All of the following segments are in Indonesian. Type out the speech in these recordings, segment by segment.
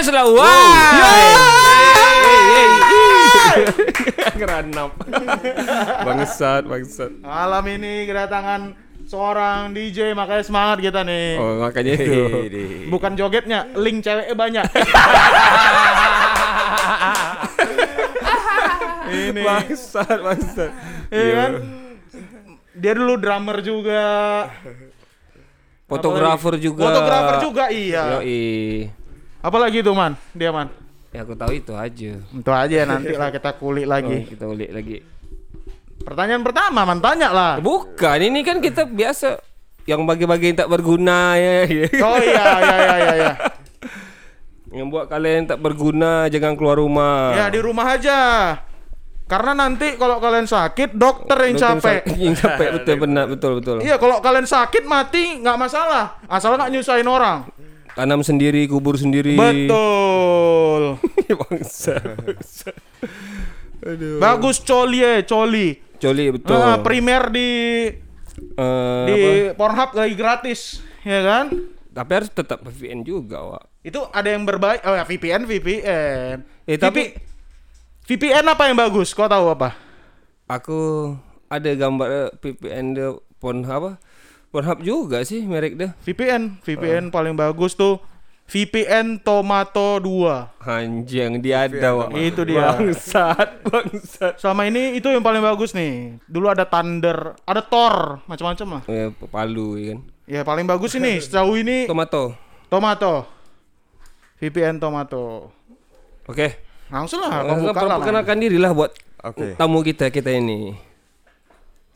Yes lah, wah. Keranap. bangsat, bangsat. Malam ini kedatangan seorang DJ makanya semangat kita nih. Oh, makanya itu. Bukan jogetnya, link ceweknya banyak. ini Bangsat, bangsat. Iya kan? Dia dulu drummer juga. Fotografer juga. Fotografer juga iya. Yoi. Apalagi tuh man? Dia man. Ya aku tahu itu aja. Itu aja nanti lah kita kulik Oh, lagi. kita ulik lagi. Pertanyaan pertama man tanya lah. Bukan, ini kan kita biasa yang bagi-bagi yang tak berguna ya. Oh iya iya iya iya. iya. yang buat kalian tak berguna jangan keluar rumah. Ya di rumah aja. Karena nanti kalau kalian sakit dokter yang Dokter capek. sak- Yang capek betul benar betul betul. Iya kalau kalian sakit mati nggak masalah, asal nggak nyusahin orang. Tanam sendiri, kubur sendiri. Betul. bangsa. bangsa. Aduh. Bagus coli ya coli. Coli betul. Ah, primer di Eh, di apa? Pornhub lagi gratis, ya kan? Tapi harus tetap VPN juga, Wak. Itu ada yang berbaik. Oh ya VPN VPN. Eh, tapi- VP VPN apa yang bagus? Kau tahu apa? Aku ada gambar eh, VPN dia Pornhub apa? Pornhub juga sih merek dia. VPN, VPN paling bagus tuh VPN Tomato 2. Anjing dia ada, Wak. Itu dia. Bangsat, bangsat. Sama ini itu yang paling bagus nih. Dulu ada Thunder, ada Thor, macam-macam lah. Ya, Palu ya kan. Ya paling bagus ini sejauh ini Tomato. Tomato. VPN Tomato. Oke. Langsung lah, Langsung kau buka lah. perkenalkan diri lah buat Oke. tamu kita kita ini.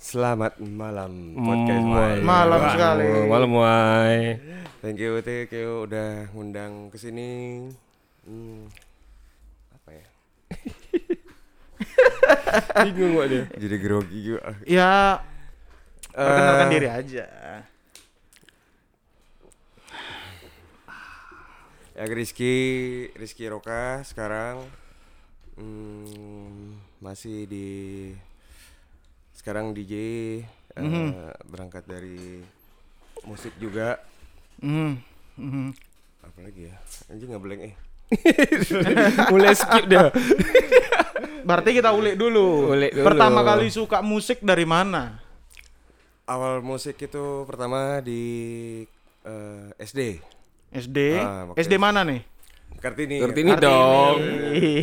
Selamat malam podcast Mm, Wai. Malam sekali. Oh, malam, Wai. Thank you, thank you udah ngundang ke sini. Hmm, apa ya? Bingung Wak dia. Jadi grogi juga. Ya perkenalkan Eh, diri aja. Ya Rizky, Rizky Roka sekarang hmm, masih di sekarang DJ eh, Mhm. berangkat dari musik juga. Mhm. Mhm. Apalagi ya? Anjing nggak blank eh. Mulai skip dia. Berarti kita ulik dulu. Ulik dulu. Pertama kali suka musik dari mana? Awal musik itu pertama di eh, SD. SD. Ah, makanya- SD mana nih? Kartini. Kartini dong.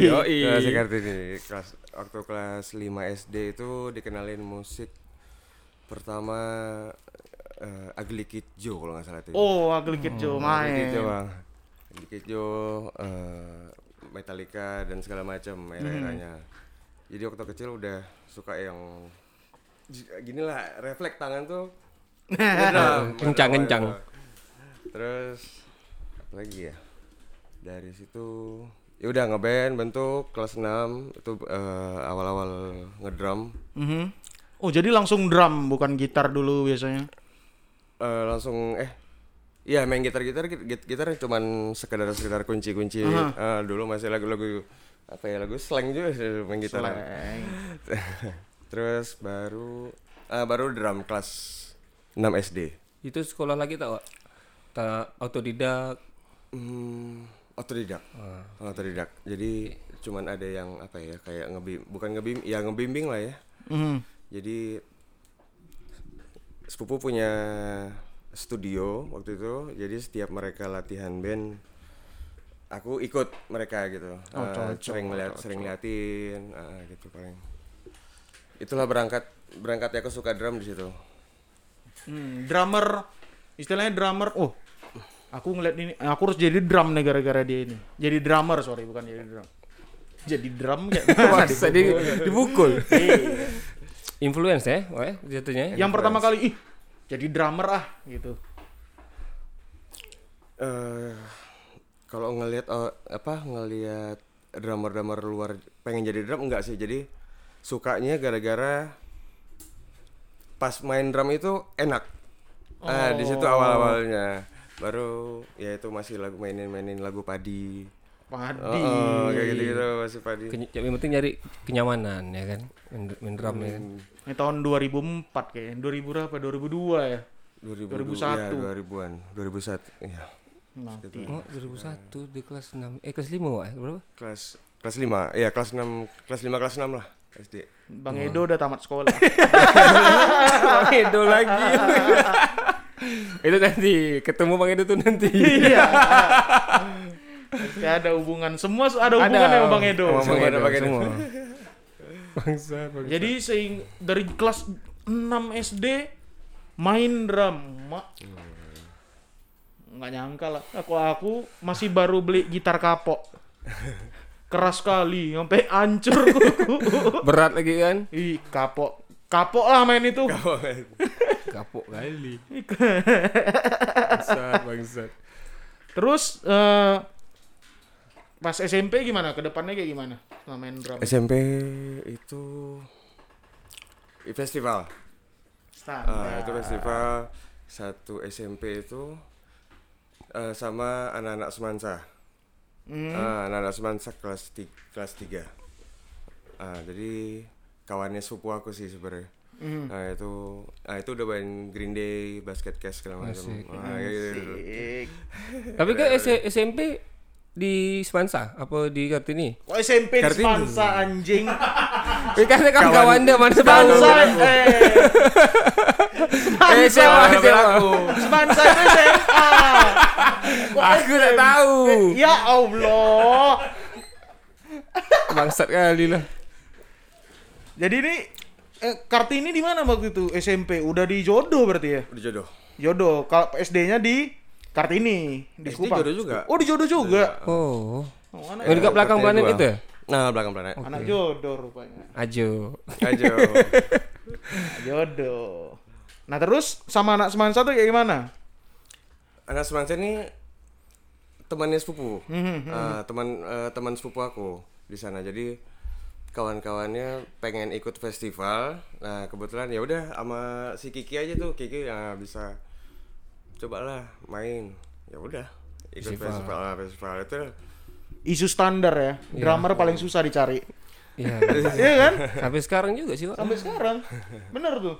Yoi. Kelas Kartini. Kelas waktu kelas 5 SD itu dikenalin musik pertama eh Ugly Kid Joe kalau nggak salah itu. Oh, Ugly Kid Joe Ugly Kid main. Joe, Bang. Ugly Kid Joe, eh, Metallica dan segala macam era-eranya. Jadi waktu kecil udah suka yang gini lah, refleks tangan tuh. Kencang-kencang. Terus apa lagi ya? Dari situ ya udah ngeband bentuk kelas 6 itu eh, awal-awal ngedrum Mhm. Oh, jadi langsung drum bukan gitar dulu biasanya. Eh, langsung eh Iya main gitar-gitar git- gitar cuman sekedar sekedar kunci-kunci Eh, dulu masih lagu-lagu apa ya lagu slang juga sih main gitar Slang. terus baru ah, baru drum kelas 6 SD Itu sekolah lagi tak, Wak? Tak autodidak. Hmm, otodidak. Otodidak. Jadi cuman ada yang apa ya kayak ngebim bukan ngebim ya ngebimbing lah ya. Mhm. Jadi sepupu punya studio waktu itu. Jadi setiap mereka latihan band aku ikut mereka gitu. Oh, cocok, sering lihat sering liatin ah, gitu paling. Itulah berangkat berangkat aku suka drum di situ. Hmm, drummer istilahnya drummer. Oh, aku ngeliat ini aku harus jadi drum nih gara-gara dia ini. Jadi drummer sorry bukan jadi drum. Jadi drum kayak mana Masa di, dipukul? Iya. Influence ya, Wak, jatuhnya. Yang pertama kali ih jadi drummer ah gitu. eh kalau ngelihat oh, apa ngelihat drummer-drummer luar pengen jadi drum enggak sih jadi sukanya gara-gara pas main drum itu enak ah di situ awal-awalnya baru ya itu masih lagu mainin-mainin lagu padi Padi. oh, kayak gitu-gitu masih padi Keny- yang penting nyari kenyamanan ya kan. Main, drum ya kan. Ini tahun 2004 kayaknya. 2000 berapa? 2002 ya. 2000 2001. ya 2000-an 2001 ya Mati. Oh, 2001 di kelas 6. Eh kelas 5 Wak, eh, berapa? kelas kelas 5 ya kelas 6 kelas 5 kelas 6 lah SD Bang Edo udah tamat sekolah. Bang Edo lagi. Itu nanti ketemu Bang Edo tuh nanti. Iya. Pasti ada hubungan. Semua ada hubungannya sama Bang Edo. Sama Bang Semua ada Edo, Bang Edo. semua. Bangsa, bangsa. Jadi seing dari kelas 6 SD main drum. Ma- nggak nyangka lah. Aku aku masih baru beli gitar kapok. Keras sekali, sampai hancur berat lagi kan? Ih, kapok. Kapok lah main itu. Kapok kali. bangsat, bangsat. Terus eh, pas SMP gimana? Ke depannya kayak gimana? Setelah main drum. SMP itu festival Standar. Ah, itu festival satu SMP itu eh, sama anak-anak semansa Hmm. Ah, anak-anak semansa kelas ti- kelas 3 Ah, jadi kawannya sepupu aku sih sebenarnya Hmm. Nah itu, nah itu udah main Green Day, basket cast segala macam. Asik. Ah, gitu, gitu. Tapi kan S- SMP di Spansa apa di Kartini? Kok SMP di Kartini. Spansa anjing? Eh kan kan kawan dia mana. Spansa eh. Eh siapa siapa? Spansa itu SMA. Aku tak tahu. Ya Allah. Bangsat kali lah. Jadi ini eh, Kartini di mana waktu itu SMP? Udah di Jodoh berarti ya? Udah jodoh. Jodoh. Kalau SD-nya di Kartini di SD Kupang. Jodoh juga. Oh, di Jodoh juga. Oh. Oh, anak, Yang dekat belakang planet dua. itu ya? Nah, belakang planet. anak jodoh rupanya. Ajo. Aja. Jodoh. Nah, terus sama anak semansa tuh kayak gimana? Anak semansa ini temannya sepupu. Mhm, Ah, teman eh, teman sepupu aku di sana. Jadi kawan-kawannya pengen ikut festival. Nah, kebetulan ya udah sama si Kiki aja tuh. Kiki ya bisa cobalah main. Ya udah. Ikut Festival. festival. Ah, festival itu Isu standar ya. Drummer paling susah dicari. Iya. Iya kan? Sampai sekarang juga sih, Pak. Sampai sekarang. Bener tuh.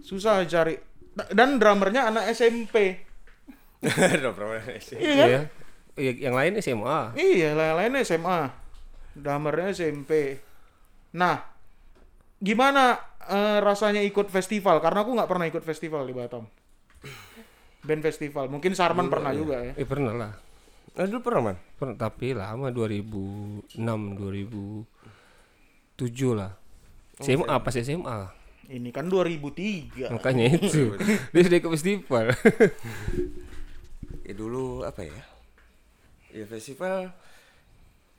Susah cari. Dan drummernya anak SMP. Iya kan? Iya. Iya, yang lain SMA. Iya, lain-lainnya SMA. Drummernya SMP. Nah, gimana eh, rasanya ikut festival? Karena aku nggak pernah ikut festival di Batam. Band festival. Mungkin Sarman pernah juga ya. Eh pernah lah. Nah, dulu pernah, Man? Pernah, tapi lama 2006 2007 lah. SMA pas SMA. Ini kan 2003. Makanya itu. Dia sudah ikut festival. Ya dulu apa ya? Ya festival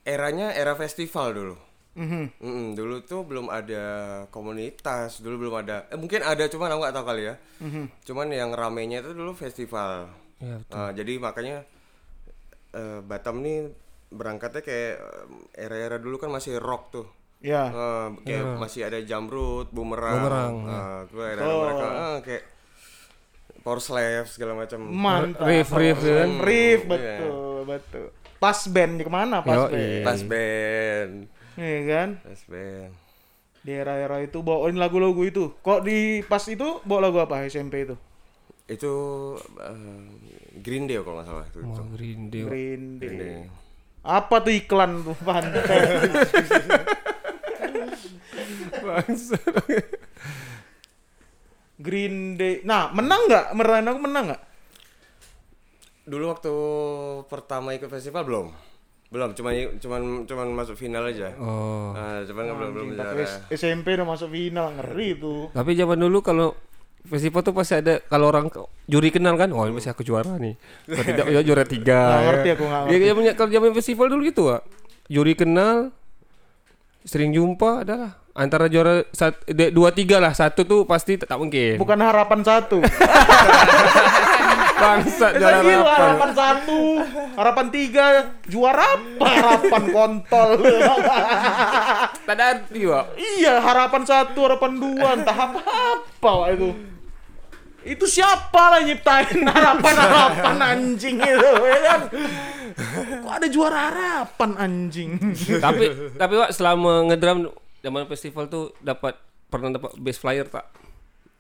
eranya era festival dulu. Mhm. Mm-mm, dulu tuh belum ada komunitas, dulu belum ada. Eh mungkin ada cuman aku nggak tahu kali ya. Cuman yang ramenya itu dulu festival. ya, Ah, jadi makanya eh, Batam nih berangkatnya kayak eh, era-era dulu kan masih rock tuh. Ya. Eh, kayak masih ada Jamrut, Bumerang. Bumerang, Ah, tuh era mereka ah, kayak Power Slave segala macam. Mantap. Riff, riff, Oh, kan? Riff, Iya. betul, betul. Pas band di ke mana pas Yoi. band? Pas band. Iya kan? Pas band. Di era-era itu bawain lagu-lagu itu. Kok di pas itu bawa lagu apa SMP itu? Itu eh, Green Day kalau nggak salah itu. Mau Green Day. Green Day. Green Day. Apa tuh iklan tuh pantai? Green Day. Nah, menang nggak? Menang aku menang nggak? Dulu waktu pertama ikut festival belum. Belum, cuman cuman cuman masuk final aja. Oh. Ah, cuman nggak belum belum. SMP udah masuk final ngeri tuh. Tapi zaman dulu kalau festival tuh pasti ada kalau orang juri kenal kan, oh ini pasti aku juara nih. Kalau tidak ya juara tiga. Nggak ya. ngerti aku, nggak Ya, ya, punya- kalau zaman festival dulu gitu, Pak. Juri kenal, sering jumpa adalah antara juara sat, de- dua tiga lah satu tuh pasti tak, tak mungkin. Bukan harapan satu. Bangsat juara Juara harapan. harapan satu, harapan tiga, juara apa? Harapan kontol. Tak ada arti, Pak. iya, harapan satu, harapan dua, entah apa apa Wak, itu. Itu siapa lah nyiptain harapan-harapan anjing itu, ya kan? Kok ada juara harapan anjing? tapi tapi Pak selama ngedrum zaman festival tuh dapat pernah dapat best flyer tak?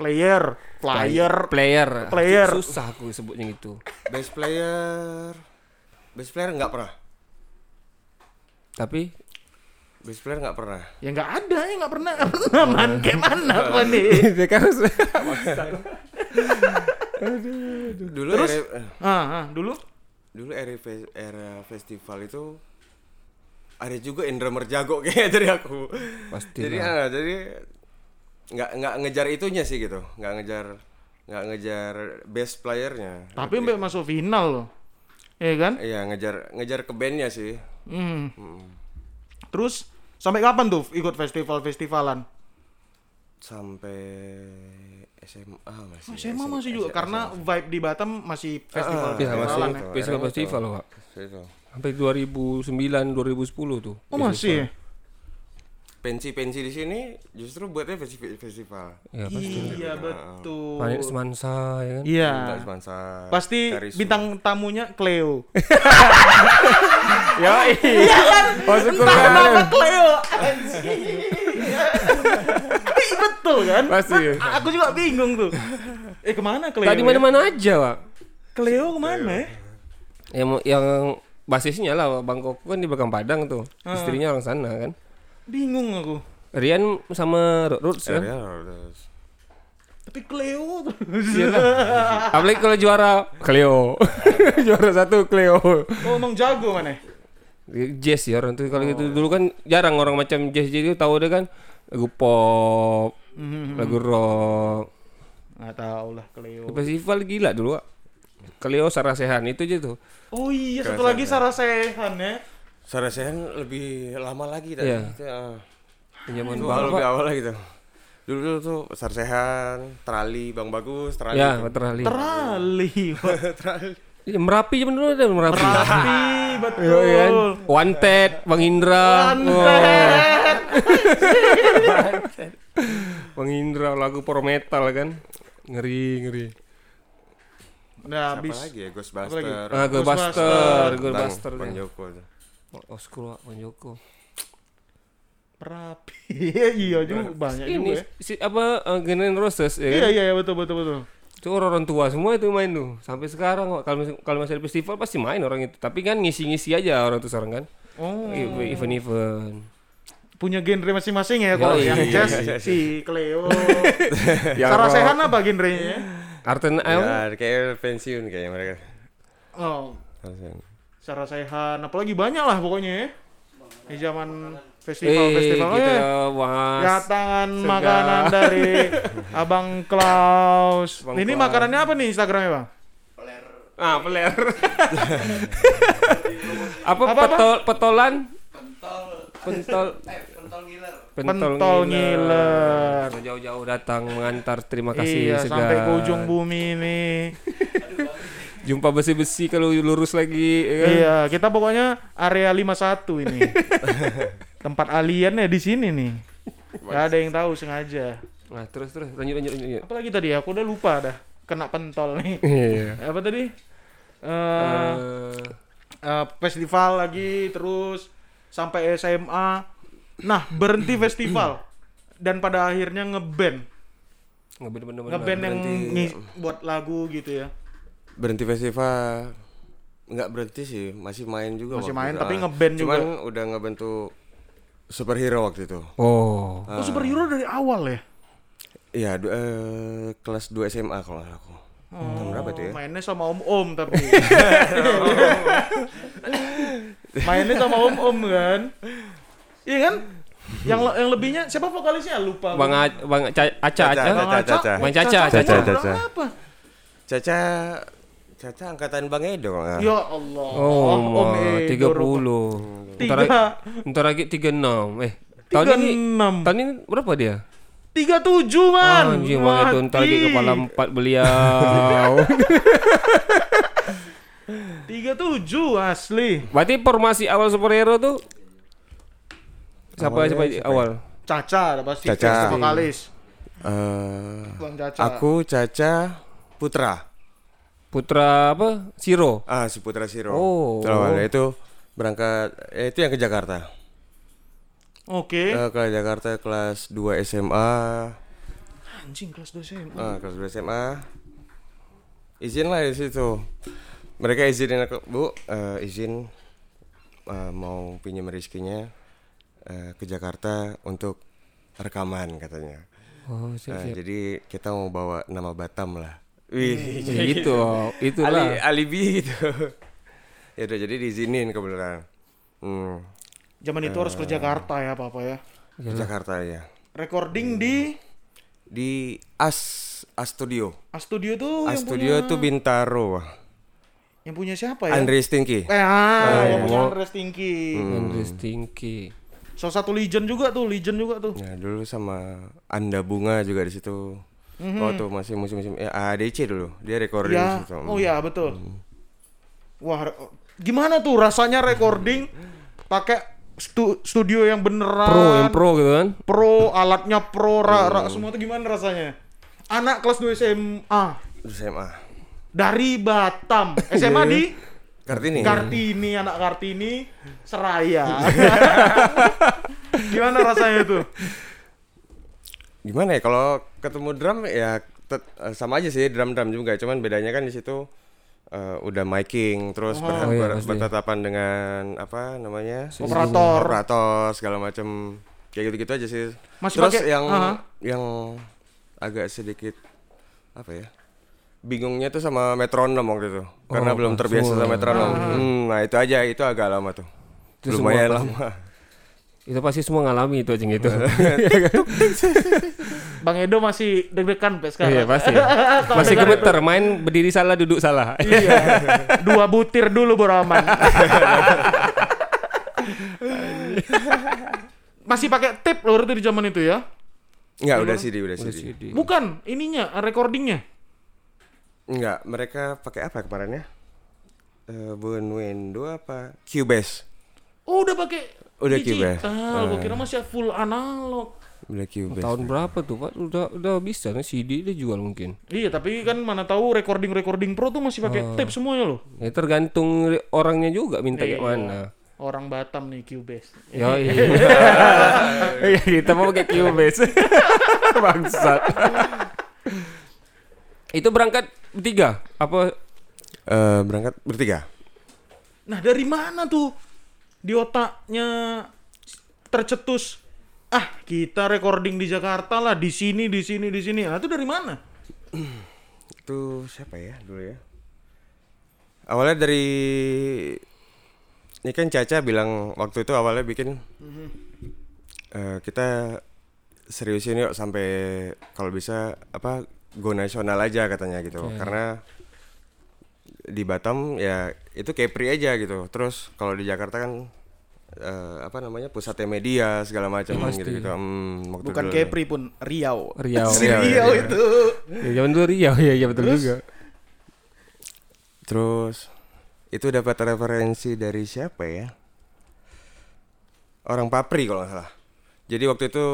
Player, player. player. Player. Susah aku sebutnya gitu. Best player. Best player nggak pernah. Tapi Best player nggak pernah. Ya nggak ada, ya nggak pernah, nggak pernah man. Kayak mana apa nih? kan harus Dulu Terus? era, eh, Ah, ah, dulu? dulu era, fe- era festival itu ada juga yang drummer jago kayak dari aku. Pasti Jadi lah. ah, jadi nggak nggak ngejar itunya sih gitu. Nggak ngejar nggak ngejar best playernya. Tapi sampai masuk final loh. Iya kan? Iya ngejar ngejar ke bandnya sih. Hmm. Terus sampai kapan tuh ikut festival-festivalan? Sampai SMA masih. SMA masih juga karena vibe di Batam masih festival masih festivalan ya. festival festival loh, Pak. Itu. Sampai 2009 2010 tuh. Oh masih. Ya? Pensi-pensi di sini justru buatnya festi- festival. Ya pasti. Iya betul. Banyak semansa ya kan. Iya. Semansa. Pasti Karisma. bintang tamunya Cleo. Ya iya kan. Ke Kenapa Cleo? Iya betul kan? Pasti. A- Aku juga bingung tuh. Eh ke mana Cleo? Tadi ya? mana-mana aja, Pak. Cleo ke mana ya? Yang yang basisnya lah Bang Koko kan di belakang Padang tuh. Istrinya orang sana kan. Bingung aku. Rian sama Roots Ya, kan. ya, terus. Tapi Cleo terus. Iya kan? Apalagi kalau juara Cleo. juara satu Cleo. Oh emang jago mana? Jazz ya orang tuh kalau gitu dulu kan jarang orang macam jazz jadi tahu deh kan lagu pop, lagu rock. Nggak tahu lah Cleo. Festival gila dulu. Cleo Sarasehan itu aja tuh. Oh iya satu lagi Sarasehan ya. Sarasehan lebih lama lagi tadi. Iya. Itu, ah. Bang, lebih awal lagi tuh. Dulu dulu tuh Sarasehan, Trali, Bang Bagus, Trali. Ya, tuh. terali. Terali. Trali. Iya, Merapi zaman dulu ada Merapi. Tapi Iya kan? betul. Wanted, Bang Indra. Wah, Antet. Bang Indra lagu power metal kan. Ngeri, ngeri. Nah, Apa habis lagi ya? Ghostbuster. lagi? Ah, Ghostbuster. Ghostbuster, Bang, Ghostbuster. Bang ya. Joko. Tuh. Oh, Oskul, Pak, Joko. Merapi. iya juga banyak juga Ini ya. si apa uh, Guns N' Roses ya. Iya kan? iya iya, betul betul betul. Itu orang tua semua itu main tuh. Sampai sekarang kok kalau kalau masih ada festival pasti main orang itu. Tapi kan ngisi-ngisi aja orang tuh sekarang kan. Oh, Event-event. punya genre masing-masing ya kalau yang jazz si Cleo. Yang Sarasehan apa genrenya? Arten L. Ya, kayak pensiun kayaknya mereka. Oh, Sarasehan. Sarasehan apalagi banyak lah pokoknya ya. Di zaman Eh, festival-festival gitu ya. ya, was. Datangan makanan dari Abang Klaus. Bang Ini Klaus. makanannya apa nih Instagramnya bang? Ah, peler. apa, Apa, apa? petol petolan? Pentol. Pentol ngiler. Jauh-jauh datang mengantar. Terima kasih Iya segar. sampai ke ujung bumi nih. Jumpa besi-besi kalau lurus lagi. ya kan? Iya kita pokoknya area 51 ini. Tempat alien ya di sini nih. Gak ada yang tahu sengaja. Nah, terus terus lanjut lanjut lanjut. Apalagi tadi aku udah lupa dah kena pentol nih. Iya. Apa tadi? Eh Eh, eh, festival lagi terus sampai SMA. Nah berhenti festival dan pada akhirnya ngeband ngeband ngeband yang buat lagu gitu ya. Berhenti festival nggak berhenti sih, masih main juga. Masih main, itu. tapi ngeband juga. Cuman udah ngebentuk superhero waktu itu. Oh. Oh superhero dari awal ya? Iya, eh, kelas 2 SMA kalau nggak aku. Tahun berapa tuh ya? Mainnya sama om-om tapi. Mainnya sama om-om kan? Iya kan? Yang le- yang lebihnya siapa vokalisnya lupa. Bang A, Bang Ca- Aca Aca. Caca, Bang Aca. Caca. Bang Caca, Caca, Caca, Caca. apa? Caca Caca angkatan Bang Edo nggak. Ya Allah. Oh, Om wah, Edo 30. Ntar Tiga. lagi, ntar lagi 36. Eh, tahun ini 36. tahun ini berapa dia? 37 man. Anjing Bang Edo ntar lagi kepala empat beliau. 37 asli. Berarti formasi awal superhero tuh siapa Awalnya siapa siapa awal? Caca ada pasti Caca. Caca. vokalis. Eh, Bang Caca. aku Caca Putra. Putra apa? Siro. Ah, si Putra Siro. Oh. Itu awalnya itu berangkat eh, itu yang ke Jakarta. Oke. Eh, ke Jakarta kelas 2 SMA. Anjing kelas 2 SMA. Ah, kelas 2 SMA. Izin lah di situ. Mereka izinin aku, Bu, eh, izin eh, mau pinjam rizkinya eh, ke Jakarta untuk rekaman katanya. Oh, siap, Nah, siap. jadi kita mau bawa nama Batam lah. Wih, Ya, itu, itulah. ali, alibi gitu. ya udah jadi diizinin kebenaran. Hmm, Zaman itu harus ke Jakarta ya Papa ya. ke Jakarta ya. Recording di Di As As Studio. A Studio tuh As yang Studio punya tuh Bintaro. yang punya siapa ya? Andre Stinky. Eh, ah, yang iya. punya Oh. Andre Stinky. Andre Stinky. Salah satu legend juga tuh, legend juga tuh. Ya dulu sama Anda Bunga juga di situ. Waktu masih musim-musim ya ADC dulu. Dia recording di Ya, oh ya betul. Wah, re- gimana tuh rasanya recording pakai stu- studio yang beneran Pro, yang pro gitu kan. pro, alatnya pro, ra, ra- semua tuh gimana rasanya? Anak kelas 2 SMA SMA. dari Batam, SMA di Kartini. Kartini, anak Kartini, Seraya. gimana rasanya tuh? Gimana ya kalau ketemu drum ya tet- eh, sama aja sih drum-drum juga, cuman bedanya kan di situ eh, udah miking terus Oh, iya, ber- bertatapan dengan apa namanya? Operator. operator segala macam kayak gitu-gitu aja sih. Masih terus pakai- yang Aha. yang agak sedikit apa ya? Bingungnya tuh sama metronom waktu itu. Karena Oh, belum terbiasa sama metronom. Hmm, nah itu aja itu agak lama tuh. Itu Lumayan semua lama. Itu pasti semua ngalami itu aja gitu. Bang Edo masih deg-degan sampai sekarang. Iya pasti. Masih gemeter main berdiri salah duduk salah. Iya. Dua butir dulu baru aman. Masih pakai tape loh itu di zaman itu ya? Enggak, udah CD, udah CD. CD. Bukan, ininya recordingnya. Enggak, mereka pakai apa kemarin ya? Eh Window apa? Cubase. Oh, udah pakai Udah digital. Cubase. Gua kira masih full analog. Udah Cubase. Tahun berapa tuh Pak? Udah udah bisa nih CD dia jual mungkin. Iya, tapi kan mana tahu recording-recording pro tuh masih pakai tape semuanya loh. Ya tergantung orangnya juga minta kayak Iya. mana. Orang Batam nih Cubase. Ya iya. Iya, kita mau pakai Cubase. Bangsat. Itu berangkat bertiga apa Eh, berangkat bertiga. Nah, dari mana tuh di otaknya tercetus. Ah kita recording di Jakarta lah di sini di sini di sini. Nah itu dari mana? Itu siapa ya dulu ya? Awalnya dari ini kan Caca bilang waktu itu awalnya bikin eh, kita seriusin yuk sampai kalau bisa apa go nasional aja katanya gitu. Karena di Batam ya itu Kepri aja gitu terus kalau di Jakarta kan eh, apa namanya pusatnya media segala macam gitu gitu waktu bukan dulu. Kepri pun Riau Riau? Si Riau, Riau Riau. itu Ya zaman dulu Riau ya, ya betul juga. Terus itu dapat referensi dari siapa ya? Orang Papri kalau nggak salah. Jadi waktu itu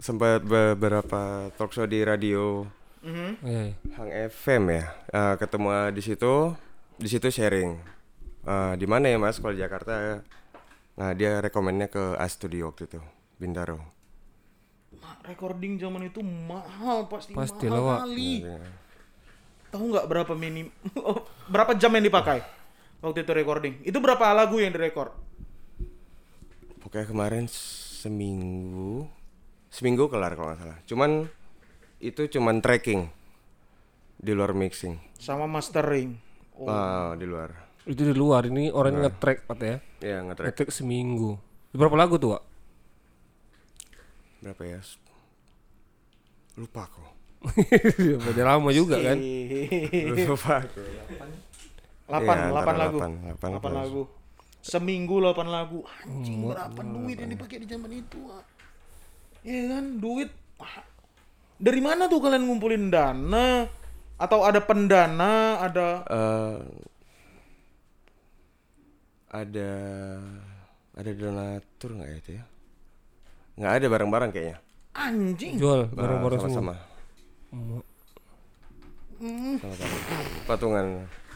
sempat beberapa talk show di radio. Iya, iya. Hang FM ya. Eh, ketemu di situ, di situ sharing. Eh, di mana ya Mas kalau di Jakarta? Nah, dia rekomennya ke A Studio waktu itu, Bintaro. Ma- recording zaman itu mahal pasti, Pasti mahal lah, Wak. kali tahu nggak berapa minim berapa jam yang dipakai waktu itu recording itu berapa lagu yang direkord Pokoknya kemarin seminggu, seminggu kelar kalau nggak salah. Cuman itu cuman tracking di luar mixing. sama mastering oh, Ah, di luar. Itu di luar ini orang nge-track Pak ya. Ya nge-track Nge-track seminggu. Berapa lagu tuh, Pak? berapa ya? Lupa aku. Udah lama juga kan. Lupa aku. Delapan, Iya, delapan antara lagu. delapan, delapan Delapan plus. lagu. Seminggu delapan lagu. Anjing berapa duit yang dipakai di zaman itu? ah? Iya kan, duit. Dari mana tuh kalian ngumpulin dana? Atau ada pendana? Ada Eh, ada ada donatur nggak ya itu ya? Nggak ada barang-barang kayaknya. anjing. Jual Ah, barang-barang semua. sama-sama. Sama-sama. Patungan.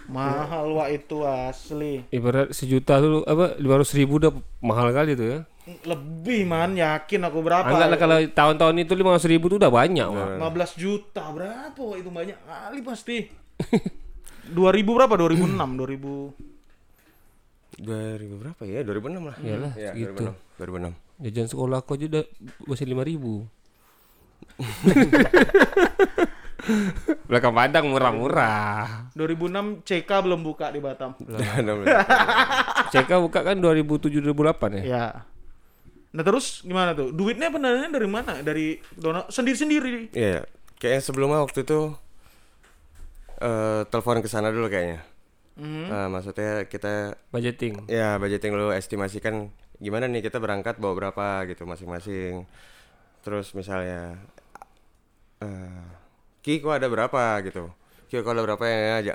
Mahal wah itu asli. Ibarat sejuta tuh apa 500 ribu udah mahal kali tuh ya. Lebih man, yakin aku berapa? Enggak lah kalau tahun-tahun itu 500 ribu tuh udah banyak, Wak. 15 juta berapa itu banyak kali pasti. 2000 berapa? 2006, 2000. 2000 berapa ya? 2006 lah. Iyalah, ya, segitu. 2006. 2006. Jajan sekolah aku aja udah masih 5 ribu. Belakang Padang murah-murah. 2006 CK belum buka di Batam. CK buka kan 2007-2008 ya? Ya. Nah terus gimana tuh? Duitnya pendananya dari mana? Dari donor sendiri-sendiri. Iya, kayaknya sebelumnya waktu itu eh telepon ke sana dulu kayaknya. Mhm. Nah, maksudnya kita Budgeting. ya budgeting dulu estimasikan gimana nih kita berangkat bawa berapa gitu masing-masing. Terus misalnya eh Ki kok ada berapa gitu. Ki kok ada berapa ya aja.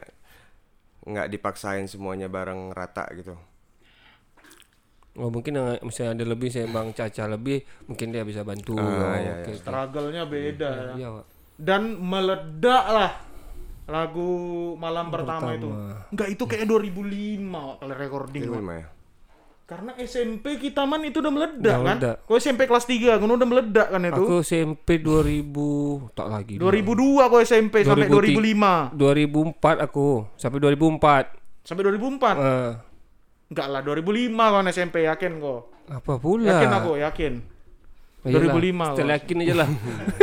Nggak dipaksain semuanya bareng rata gitu. Oh mungkin yang misalnya ada lebih saya Bang Caca lebih mungkin dia bisa bantu. Ah, Oh, iya, oke, oke. Struggle-nya beda ya. Iya, Wak. Dan meledak lah lagu malam pertama, itu. Enggak itu kayak 2005 Wak, kalau recording. Itu Wak. lima ya. Karena SMP kita man itu udah meledak Udah kan? meledak. Kau SMP kelas 3 kan udah meledak kan itu? Aku SMP 2000 tak lagi. 2002 kau SMP sampai 2003. 2005. 2004 aku sampai 2004. Sampai 2004. Eh, Enggak lah 2005 kau SMP yakin kau. apa pula? Yakin aku, yakin. Iyalah, 2005 Setelah yakin aja lah.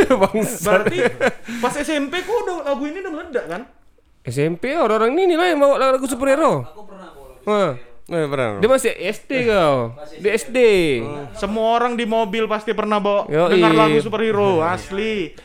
Berarti pas SMP kok udah lagu ini udah meledak kan? SMP orang-orang ini lah yang bawa lagu superhero. Aku pernah bawa. Eh, pernah. Dia masih SD kau. Di SD. Semua orang di mobil pasti pernah bawa Yoi. dengar lagu superhero asli.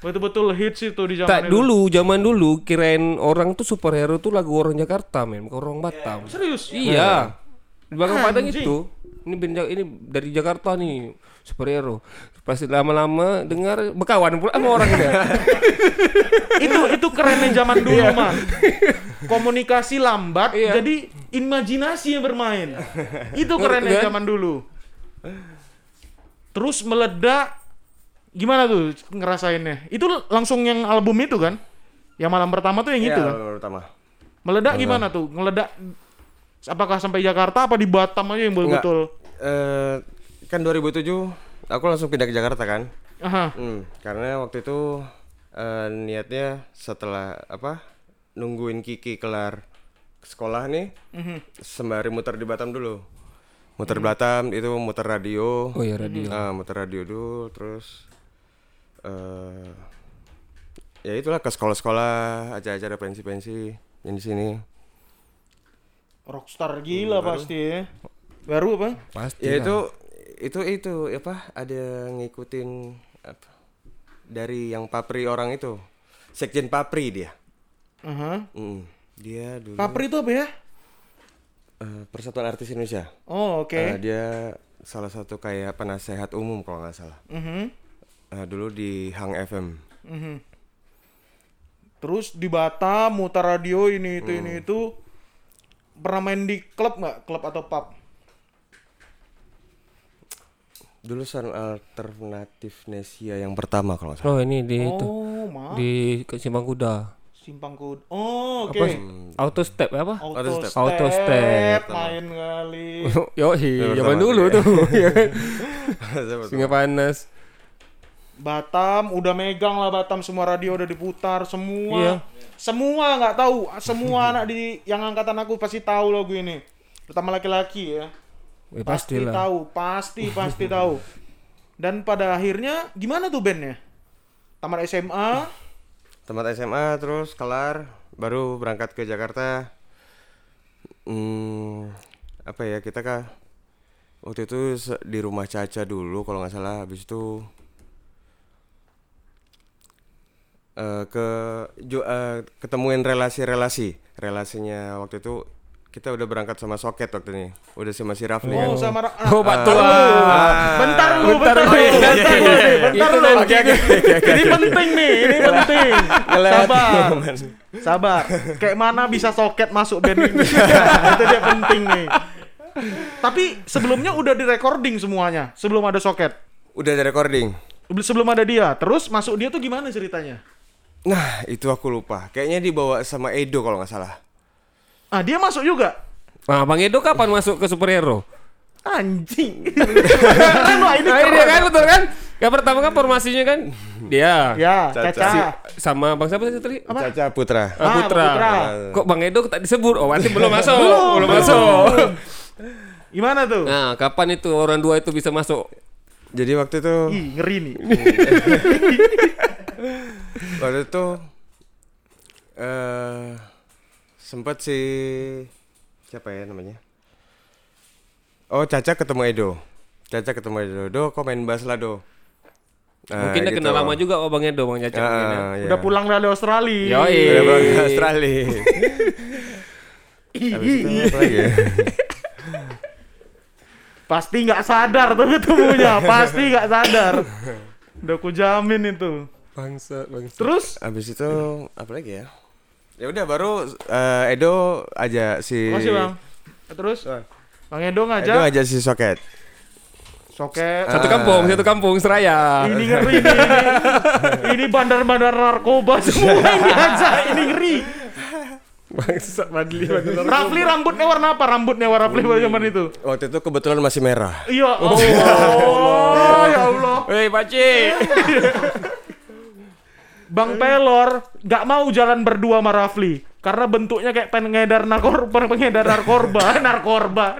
Betul-betul hits itu di zaman Tak itu. dulu, zaman dulu kirain orang tuh superhero tuh lagu orang Jakarta, men, bukan orang Batam. Serius? Iya. Di belakang Padang itu. Ini band Ja- ini dari Jakarta nih superhero. Pas lama-lama dengar berkawan pula sama orang dia. itu itu kerennya zaman dulu mah. Komunikasi lambat Iya. jadi imajinasi yang bermain. Itu kerennya zaman dulu. Terus meledak gimana tuh ngerasainnya? Itu langsung yang album itu kan? Yang malam pertama tuh yang itu Iya, kan? pertama. Meledak gimana tuh? Meledak apakah sampai Jakarta apa di Batam aja yang betul-betul? Eh kan 2007 aku langsung pindah ke Jakarta kan. Aha. Hmm, karena waktu itu eh, niatnya setelah apa nungguin Kiki kelar sekolah nih, sembari muter di Batam dulu. Muter Batam itu muter radio. Oh ya radio. Ah, muter radio dulu, terus eh ya itulah ke sekolah-sekolah, acara-acara pensi-pensi yang di sini. Rockstar gila pasti ya. Baru apa? Pasti. Ya itu itu itu apa ada ngikutin apa dari yang papri orang itu. Sekjen Papri dia. Aha. Mm, dia dulu Papri itu apa ya? eh, Persatuan Artis Indonesia. Oh, oke. Eh, dia salah satu kayak penasehat umum kalau nggak salah. Mhm. Eh, dulu di Hang FM. Mhm. Terus di Batam muter radio ini itu ini itu pernah main di klub nggak? Klub atau pub? Dulu sound alternatif Nesia yang pertama kalau nggak salah. Oh ini di itu Oh, mah. di ke Simpang Kuda. Simpang Kuda. Oh, oke. Apa? Auto step apa? Auto, Auto step. Auto step. main kali. Yo, Ya, zaman dulu tuh? Singa panas. Batam udah megang lah Batam semua radio udah diputar semua. Iya. Semua nggak tahu, semua anak di yang angkatan aku pasti tahu lagu ini. Terutama laki-laki ya. Ya, Pasti pastilah. tahu, pasti pasti tahu. Dan pada akhirnya gimana tuh bandnya? Tamat SMA, Tamat SMA terus kelar baru berangkat ke Jakarta. Hmm, apa ya kita kah waktu itu di rumah Caca dulu kalau nggak salah habis itu eh, ke ju- eh, ketemuin relasi-relasi relasinya waktu itu kita udah berangkat sama Soket waktu ini udah sama si Rafli kan oh sama Ra- Oh, Pak Ah, Tua. Bentar lu, Bentar bentar lu. lu, Iya, bentar iya, lu, iya. bentar lu. Ini penting nih, ini penting. Sabar, sabar. Kayak mana bisa soket masuk band ini? Itu dia penting nih. Tapi sebelumnya udah di recording semuanya, sebelum ada soket. udah ada recording Sebelum ada dia, terus masuk dia tuh gimana ceritanya? Nah itu aku lupa kayaknya dibawa sama Edo kalau nggak salah Ah, dia masuk juga. Nah, Bang Edo kapan masuk ke superhero? Anjing. Keren Wak, ini Nah, ini keren. kan betul kan? Yang pertama kan formasinya kan dia Ya, Caca. Caca. sama Bang siapa tadi? Caca Putra. Ah, Ah, Putra. Putra. Kok Bang Edo tak disebut? Oh, berarti belum masuk. belum, masuk. Gimana tuh? Nah, kapan itu orang dua itu bisa masuk? Jadi waktu itu Ih, ngeri nih. waktu itu eh sempat si siapa ya namanya? Oh, Caca ketemu Edo. Caca ketemu Edo. Do, kok main bass lah, Do. Nah, Mungkin dia gitu. kenal lama juga oh Bang Edo, Bang Caca. mungkin ya. Ah, iya. Udah pulang dari Australia. Yoi. Udah pulang ke Australia. Habis itu apa lagi ya? Pasti nggak sadar tuh ketemunya. Pasti nggak sadar. Udah ku jamin itu. Bangsa, bangsa. Terus Habis itu apa lagi ya? Ya udah baru eh, Edo aja si masih bang. Terus Bang Edo Edo ngajak aja si Soket. soket. Satu kampung, satu kampung Seraya. Ini ngeri. Ini, ini bandar-bandar narkoba semua ini aja. Ini ngeri. Bangsa Badli. Rafli rambutnya warna apa? Rambutnya warna Rafli pada zaman itu. Waktu itu kebetulan masih merah. Iya Allah. Ya Allah. Hei, Paci. Bang Pelor nggak mau jalan berdua sama Rafli karena bentuknya kayak pengedar narkoba, pengedar narkoba, narkoba,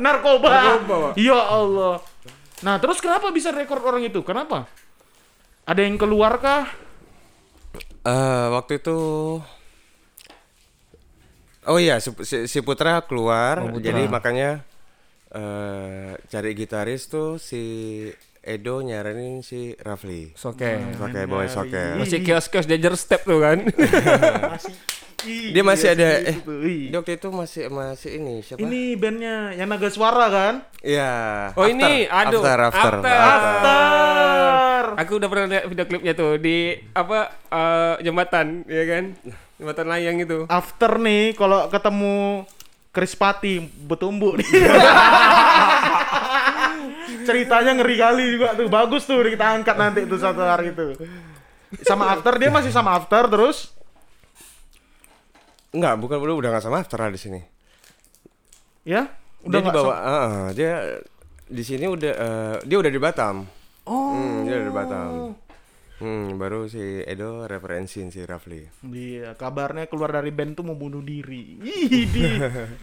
narkoba. Ya Allah. Nah, terus kenapa bisa rekor orang itu? Kenapa? Ada yang keluar kah? Eh waktu itu Oh iya si, si- si Putra keluar jadi makanya eh cari gitaris tuh si Edo nyaranin si Rafli. Soke. Oke, boy Soket. Masih kios-kios danger step tuh kan. Masih. Dia masih ada eh dia waktu itu masih masih ini siapa? Ini bandnya yang naga suara kan? Iya. Oh, ini, aduh, After, after, After. After. Aku udah pernah lihat video klipnya tuh di apa eh, jembatan, ya kan? Jembatan layang itu. After nih kalau ketemu Chris Pati betumbuk nih. Ceritanya ngeri kali juga tuh. Bagus tuh kita angkat nanti tuh satu hari itu. Sama After dia masih sama After terus. Enggak, bukan udah udah nggak sama After di sini. Ya? Udah nggak dibawa, sama- ah, dia di sini udah eh, dia udah di Batam. Oh. Hmm, dia udah di Batam. Hmm, baru si Edo referensiin si Rafli. Iya, kabarnya keluar dari band tuh mau bunuh diri. Ih, di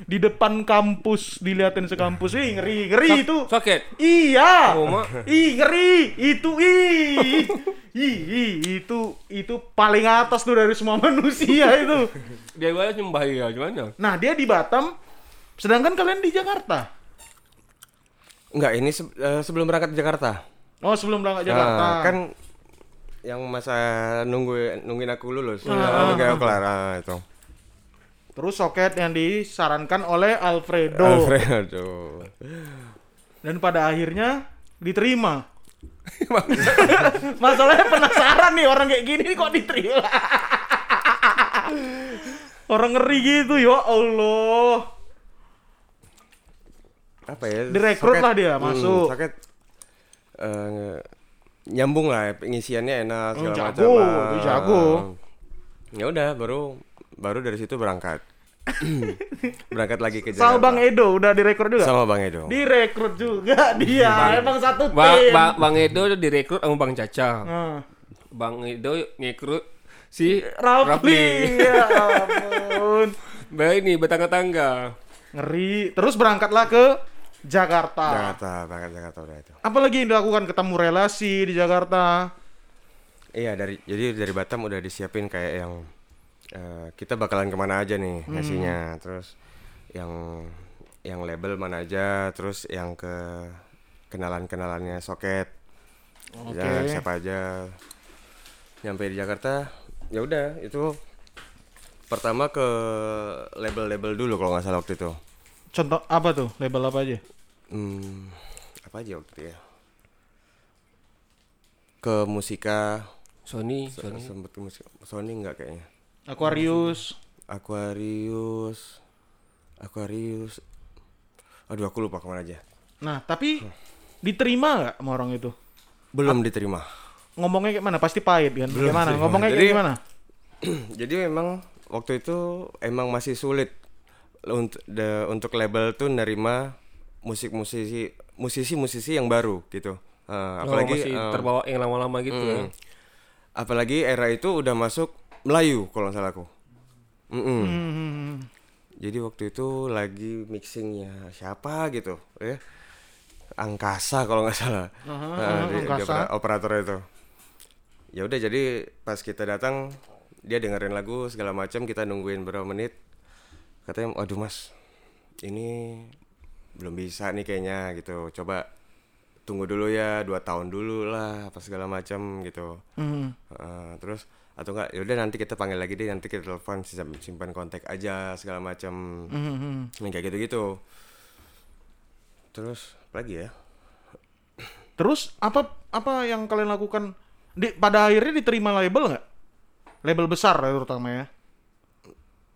di depan kampus diliatin sekampus. Ih, ngeri, ngeri itu. Soket. Iya. Oh. Ih, ngeri. Itu ih. Ih, ih, itu itu paling atas tuh dari semua manusia itu. Dia gua nyembah ya gimana? Nah, dia di Batam sedangkan kalian di Jakarta. Enggak, ini se- eh, sebelum berangkat ke Jakarta. Oh, sebelum berangkat Jakarta. Ah, kan yang masa nunggu nungguin aku lulus. Ah, aku kelar ah, itu. Terus soket yang disarankan oleh Alfredo. Alfredo. Dan pada akhirnya diterima. Masalahnya penasaran nih orang kayak gini kok diterima. orang ngeri gitu ya Allah. Apa ya? Direkrut soket- lah dia, hmm, masuk. soket, eh, nyambung lah pengisiannya enak Oh, segala jago, macam. itu jago. Ya udah baru baru dari situ berangkat. berangkat lagi ke Sama Jakarta. Bang Edo udah direkrut juga. Sama Bang Edo. Direkrut juga dia. Emang satu Bang, tim. Bang, Bang Edo udah direkrut sama Bang Caca. Nah, Bang Edo ngekrut si Rafli. Ya ampun. Bah ini bertangga-tangga. Ngeri. Terus berangkatlah ke Jakarta. Jakarta, berangkat Jakarta udah itu. Apalagi yang dilakukan ketemu relasi di Jakarta. Iya dari jadi dari Batam udah disiapin kayak yang eh, kita bakalan ke mana aja nih Hmm. ngasihnya, terus yang yang label mana aja, terus yang ke kenalan kenalannya soket, Oke. ya siapa aja. Nyampe di Jakarta, ya udah itu pertama ke label-label dulu kalau nggak salah waktu itu. Contoh apa tuh? Label apa aja? Hmm, apa aja waktu ya? Ke musika, Sony, Sony. sempet ke musik Sony nggak kayaknya. Aquarius. Aquarius Aquarius Aduh aku lupa ke mana aja Nah, tapi diterima nggak sama orang itu? Belum diterima Ngomongnya kayak mana? Pasti pahit kan? Gimana? diterima. Ngomongnya kayak Jadi- gimana? Jadi memang waktu itu emang masih sulit untuk de- untuk label tuh nerima musik-musisi musisi-musisi yang baru gitu. Eh, Oh, apalagi masih eh, terbawa yang lama-lama gitu ya. mm, apalagi era itu udah masuk Melayu kalau nggak salah aku. Mm-mm. Hmm. Jadi waktu itu lagi mixingnya siapa gitu ya. Angkasa kalau nggak salah. Aha, Nah, aha, di- di Angkasa. opera- operator itu. Ya udah jadi pas kita datang dia dengerin lagu segala macam kita nungguin berapa menit. Katanya, "Waduh, Mas. Ini belum bisa nih kayaknya gitu. Coba tunggu dulu ya, dua tahun dulu lah, apa segala macam gitu." Hmm. Heeh, terus atau enggak ya udah nanti kita panggil lagi deh nanti kita telepon simpan, kontak aja segala macam Hmm, hmm. yang kayak gitu gitu terus apa lagi ya Terus apa apa yang kalian lakukan? Di, pada akhirnya diterima label nggak? Label besar ya terutama ya.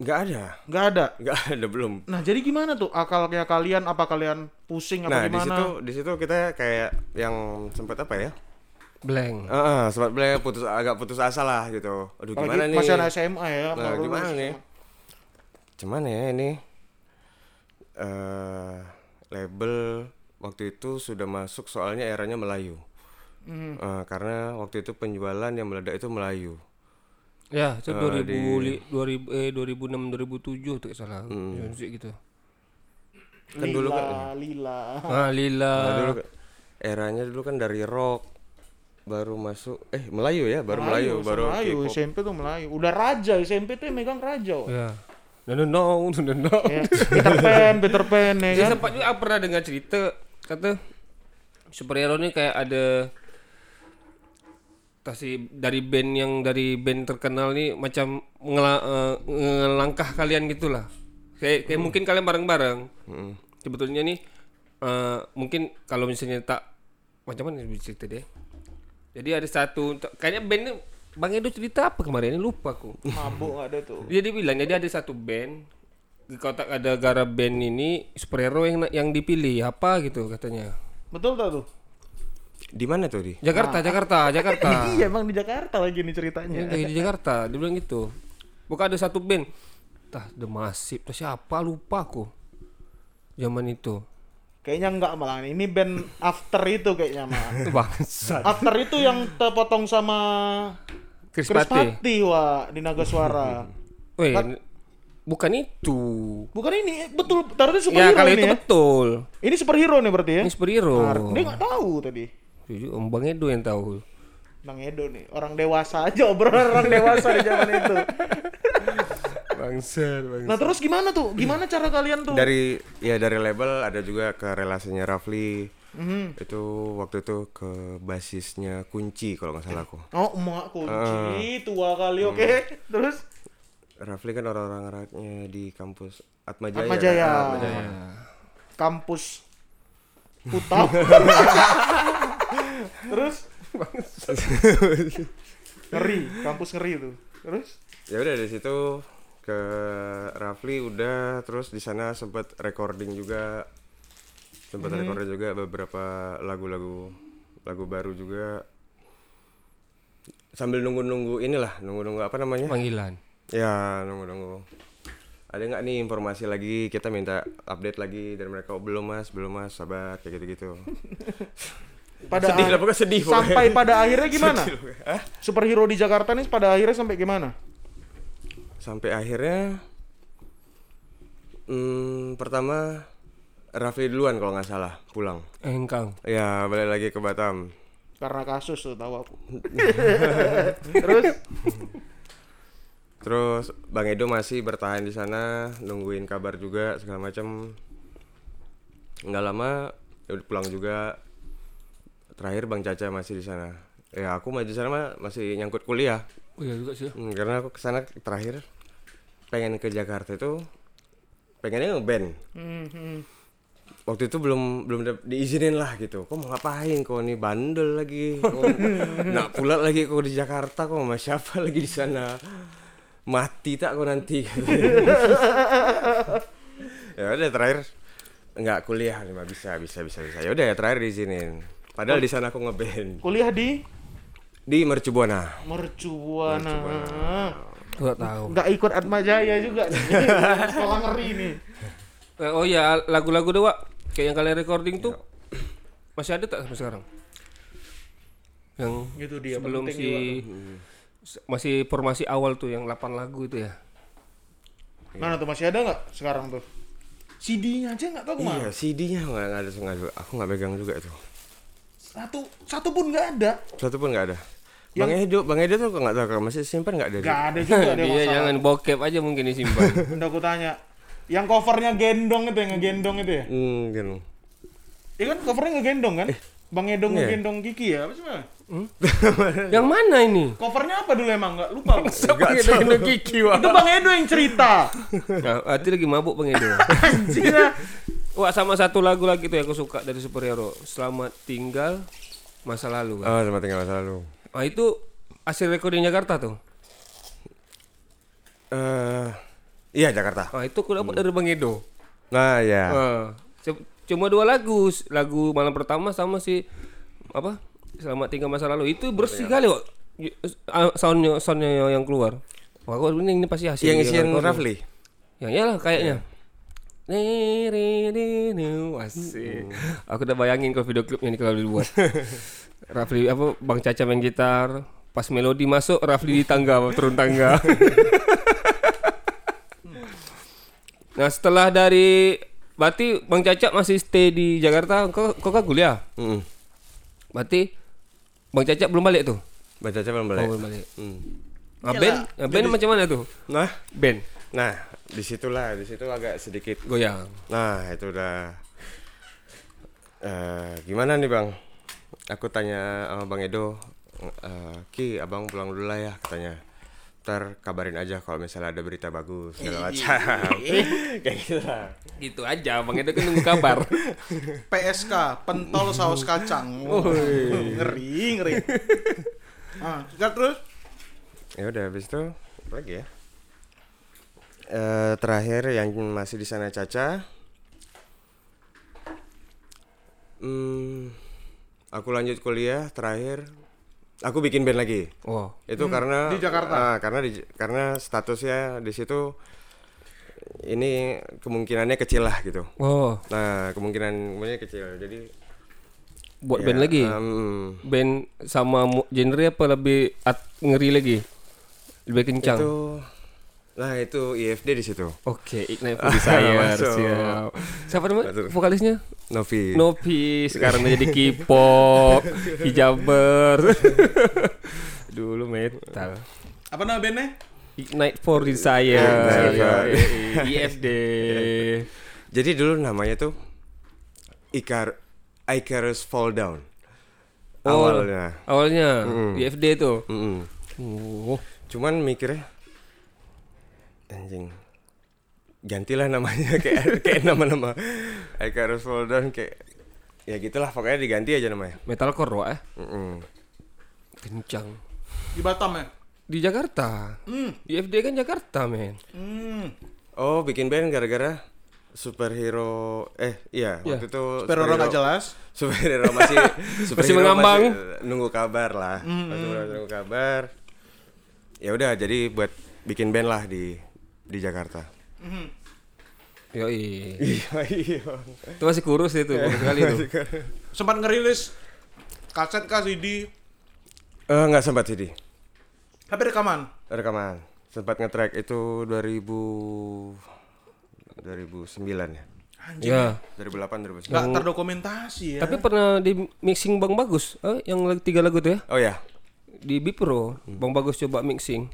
Nggak ada Nggak ada. nggak ada belum Nah jadi gimana tuh akalnya kalian? Apa kalian pusing apa nah di gimana? situ di situ kita kayak yang sempat apa ya Blank. Heeh, sempat beli putus agak putus asa lah gitu aduh Apalagi gimana nih masih anak SMA ya. nah baru gimana lulus nih SMA. cuman ya ini eh label waktu itu sudah masuk soalnya eranya Melayu Hmm. Eh, karena waktu itu penjualan yang meledak itu Melayu Ya, itu Eh, 2000 di- li- 2000 eh 2006 2007 tuh salah. Hmm. Musik gitu. Kan dulu lila, kan- lila. Ah, Lila. Nah, dulu eranya dulu kan dari rock baru masuk eh Melayu ya baru Melayu, baru Melayu. SMP tuh Melayu. Udah raja, SMP tuh yang megang raja. Ya. No no no, no no. Ya, Peter Pan, Peter Pan ya Saya kan. sempat juga pernah dengar cerita kata superhero ini kayak ada kasih dari band yang dari band terkenal nih macam ngela- eh, ngelangkah kalian gitulah. Kayak kayak mungkin kalian bareng-bareng. Mm. Sebetulnya nih eh, mungkin kalau misalnya tak macam mana bisa cerita deh. Jadi ada satu kayaknya band ini Bang Edo cerita apa kemarin ini lupa aku. Mabuk ada tuh. Dia dibilang jadi ada satu band di kotak ada gara band ini superhero yang yang dipilih apa gitu katanya. Betul tak tuh? Di mana tuh di? Jakarta, Jakarta, Jakarta. iya emang di Jakarta lagi nih ceritanya. Ini di Jakarta, dia bilang gitu. Bukan ada satu band. Tah, The Massive, tah siapa lupa aku. Zaman itu. Kayaknya enggak malah ini band after itu kayaknya mah. Bangsat. after itu yang terpotong sama Chris Chris Patti. Patti wah di Naga Suara. Weh, bukan itu. Bukan ini betul taruh Ya superhero kalau ini itu ya. betul. Ini superhero nih berarti ya. Ini superhero. Nah, dia nggak tahu tadi. Jujur, Om Bang Edo yang tahu. Bang Edo nih orang dewasa aja obrolan orang dewasa di zaman itu. Bangsat, bangsat. Nah terus gimana tuh? Gimana cara kalian tuh? Dari ya dari label ada juga ke relasinya Rafli. Mhm. Itu waktu itu ke basisnya Kunci kalau nggak salah aku. Oh emak kunci Ah. tua kali oke. Hmm. Terus Rafli kan orang-orang eratnya di kampus Atmajaya. Atmajaya. kan? Atmajaya. kampus Utap. Terus? Ngeri, kampus ngeri tuh. Terus? Ya udah dari situ ke Rafli udah terus di sana sempat recording juga. Sempat recording juga beberapa lagu-lagu lagu baru juga. Sambil nunggu-nunggu inilah nunggu-nunggu apa namanya? Panggilan. ya nunggu-nunggu. Ada nggak nih informasi lagi? Kita minta update lagi dari mereka. Oh, belum mas. Belum mas. Sabar kayak gitu-gitu pada sedih lah pokoknya sedih sampai pokoknya. pada akhirnya gimana? Sedih pokoknya. Hah? Superhero di Jakarta nih pada akhirnya sampai gimana? sampai akhirnya hmm, pertama Rafli duluan kalau nggak salah pulang Engkang. ya balik lagi ke Batam Karena kasus tuh tahu aku. Terus terus Bang Edo masih bertahan di sana nungguin kabar juga segala macam nggak lama ya udah pulang juga terakhir Bang Caca masih di sana. Ya aku masih di sana mah masih nyangkut kuliah. Oh iya juga sih. Hmm, karena aku ke sana terakhir pengen ke Jakarta itu pengennya ngeband. Hmm, hmm. waktu itu belum belum diizinin lah gitu. Kok mau ngapain? Kok nih bandel lagi? Kok nak pula lagi kok di Jakarta? Kok sama siapa lagi di sana? Mati tak kok nanti? Ya udah terakhir nggak kuliah. Mah bisa bisa bisa bisa. Ya udah ya terakhir diizinin padahal di sana aku ngeband kuliah di di Mercubuana Mercubuana. Gak tahu. Nggak ikut Atma Jaya juga. Sekolah ngeri nih. Eh, oh iya, lagu-lagu doa kayak yang kalian recording tuh masih ada tak sampai sekarang? Yang Itu dia, sebelum penting si s- masih formasi awal tuh yang 8 lagu itu ya. Mana tuh masih ada nggak sekarang tuh? CD-nya aja nggak tahu ke mana. Iya, CD-nya nggak nggak ada, nggak ada. Aku nggak pegang juga itu. Satu satu pun nggak ada. Satu pun nggak ada. Bang Edo, Bang Edo tuh nggak tahu kalau masih simpan nggak ada. dia? Nggak ada juga dia Dia masalah. jangan bokep aja mungkin disimpan. Udah aku tanya. Yang covernya gendong itu yang ngegendong itu ya? Hmm, gitu. Iya kan covernya ngegendong kan? Bang Edo Iya. ngegendong Kiki ya? Apa sih Bang? yang mana ini? Covernya apa dulu emang? Nggak lupa. Siapa yang ada Kiki wah? Itu Bang Edo yang cerita. Nah, hati lagi mabuk Bang Edo. Anjing ya. Wah, sama satu lagu lagi tuh yang aku suka dari superhero. Selamat tinggal masa lalu. Kan? Oh, sama tinggal masa lalu. Nah, itu hasil recording Jakarta tuh. Eh, iya Jakarta. Nah, itu aku dapat dari Bang Edo. Nah, ya. Ah, c- cuma dua lagu, lagu malam pertama sama si apa? Selamat tinggal masa lalu. Itu bersih kali kok. Ah, Soundnya, soundnya yang keluar. Wah, kok ini, ini pasti hasil. Yang isian. Rafli. Yang iyalah kayaknya. Ni. Asik. Aku udah bayangin kalau video klipnya ini kalau dibuat. Rafli apa Bang Caca main gitar, pas melodi masuk Rafli di tangga turun tangga. nah, setelah dari berarti Bang Caca masih stay di Jakarta, kok kok kan kuliah? Hmm. Berarti Bang Caca belum balik tuh? Baca coba Oh, balik. belum balik. Hmm. Nah, nah, band macam mana tuh? Nah, Band nah, di situlah, di situ agak sedikit. goyang. Nah, itu udah. eh gimana nih bang? Aku tanya sama bang Edo, eh, Ki, abang pulang dulu lah ya, katanya. Ntar kabarin aja kalau misalnya ada berita bagus segala macam. Kayak gitu lah. Gitu aja, Bang Edo kan nunggu kabar. PSK, pentol saus kacang. Oh, ngeri, ngeri. Ah, terus? Ya udah habis itu apa lagi ya? Eh terakhir yang masih di sana Caca. Hmm, aku lanjut kuliah terakhir. Aku bikin band lagi. Wow. Itu karena di Jakarta? ah, karena di karena statusnya di situ ini kemungkinannya kecil lah gitu. Wow. Nah, kemungkinan kemungkinannya kecil. Jadi Buat ya, band lagi. em, band sama genre apa lebih at- ngeri lagi? Lebih kencang. itu Nah, itu IFD di situ. Oke, Ignite for Desire. Siap. Siapa namanya Masuk. vokalisnya? Novi. Novi. Sekarang jadi K-pop, hijaber. Dulu metal. Apa nama bandnya? Ignite for Desire. Ignite Ya, IFD. Jadi dulu namanya tuh Icar Icarus Fall Down. Oh. Awalnya. Awalnya IFD itu. Mm-mm. Oh. Cuman mikirnya anjing gantilah namanya kayak kayak nama-nama Down kayak ya gitulah pokoknya diganti aja namanya. Metalcore wah eh. Mm-mm. Kencang. Di Batam ya? Di Jakarta. Hmm. IFD kan Jakarta, men. Hmm. Oh bikin band gara-gara superhero eh iya Iya. waktu itu Superhero nggak jelas. superhero masih superhero mengambang. masih nunggu kabar lah masih nunggu kabar ya udah jadi buat bikin band lah di di Jakarta Yoi. iya iya Itu masih kurus itu, kurus sekali itu. Sempat ngerilis kaset kah CD? Eh, nggak sempat CD Tapi rekaman. rekaman sempat nge-track itu 2000 2009 ya Ya. 2008 2009 Nggak terdokumentasi ya. Tapi pernah di mixing Bang Bagus, eh, yang tiga lagu tuh ya oh ya di Bipro. Bang Bagus coba mixing.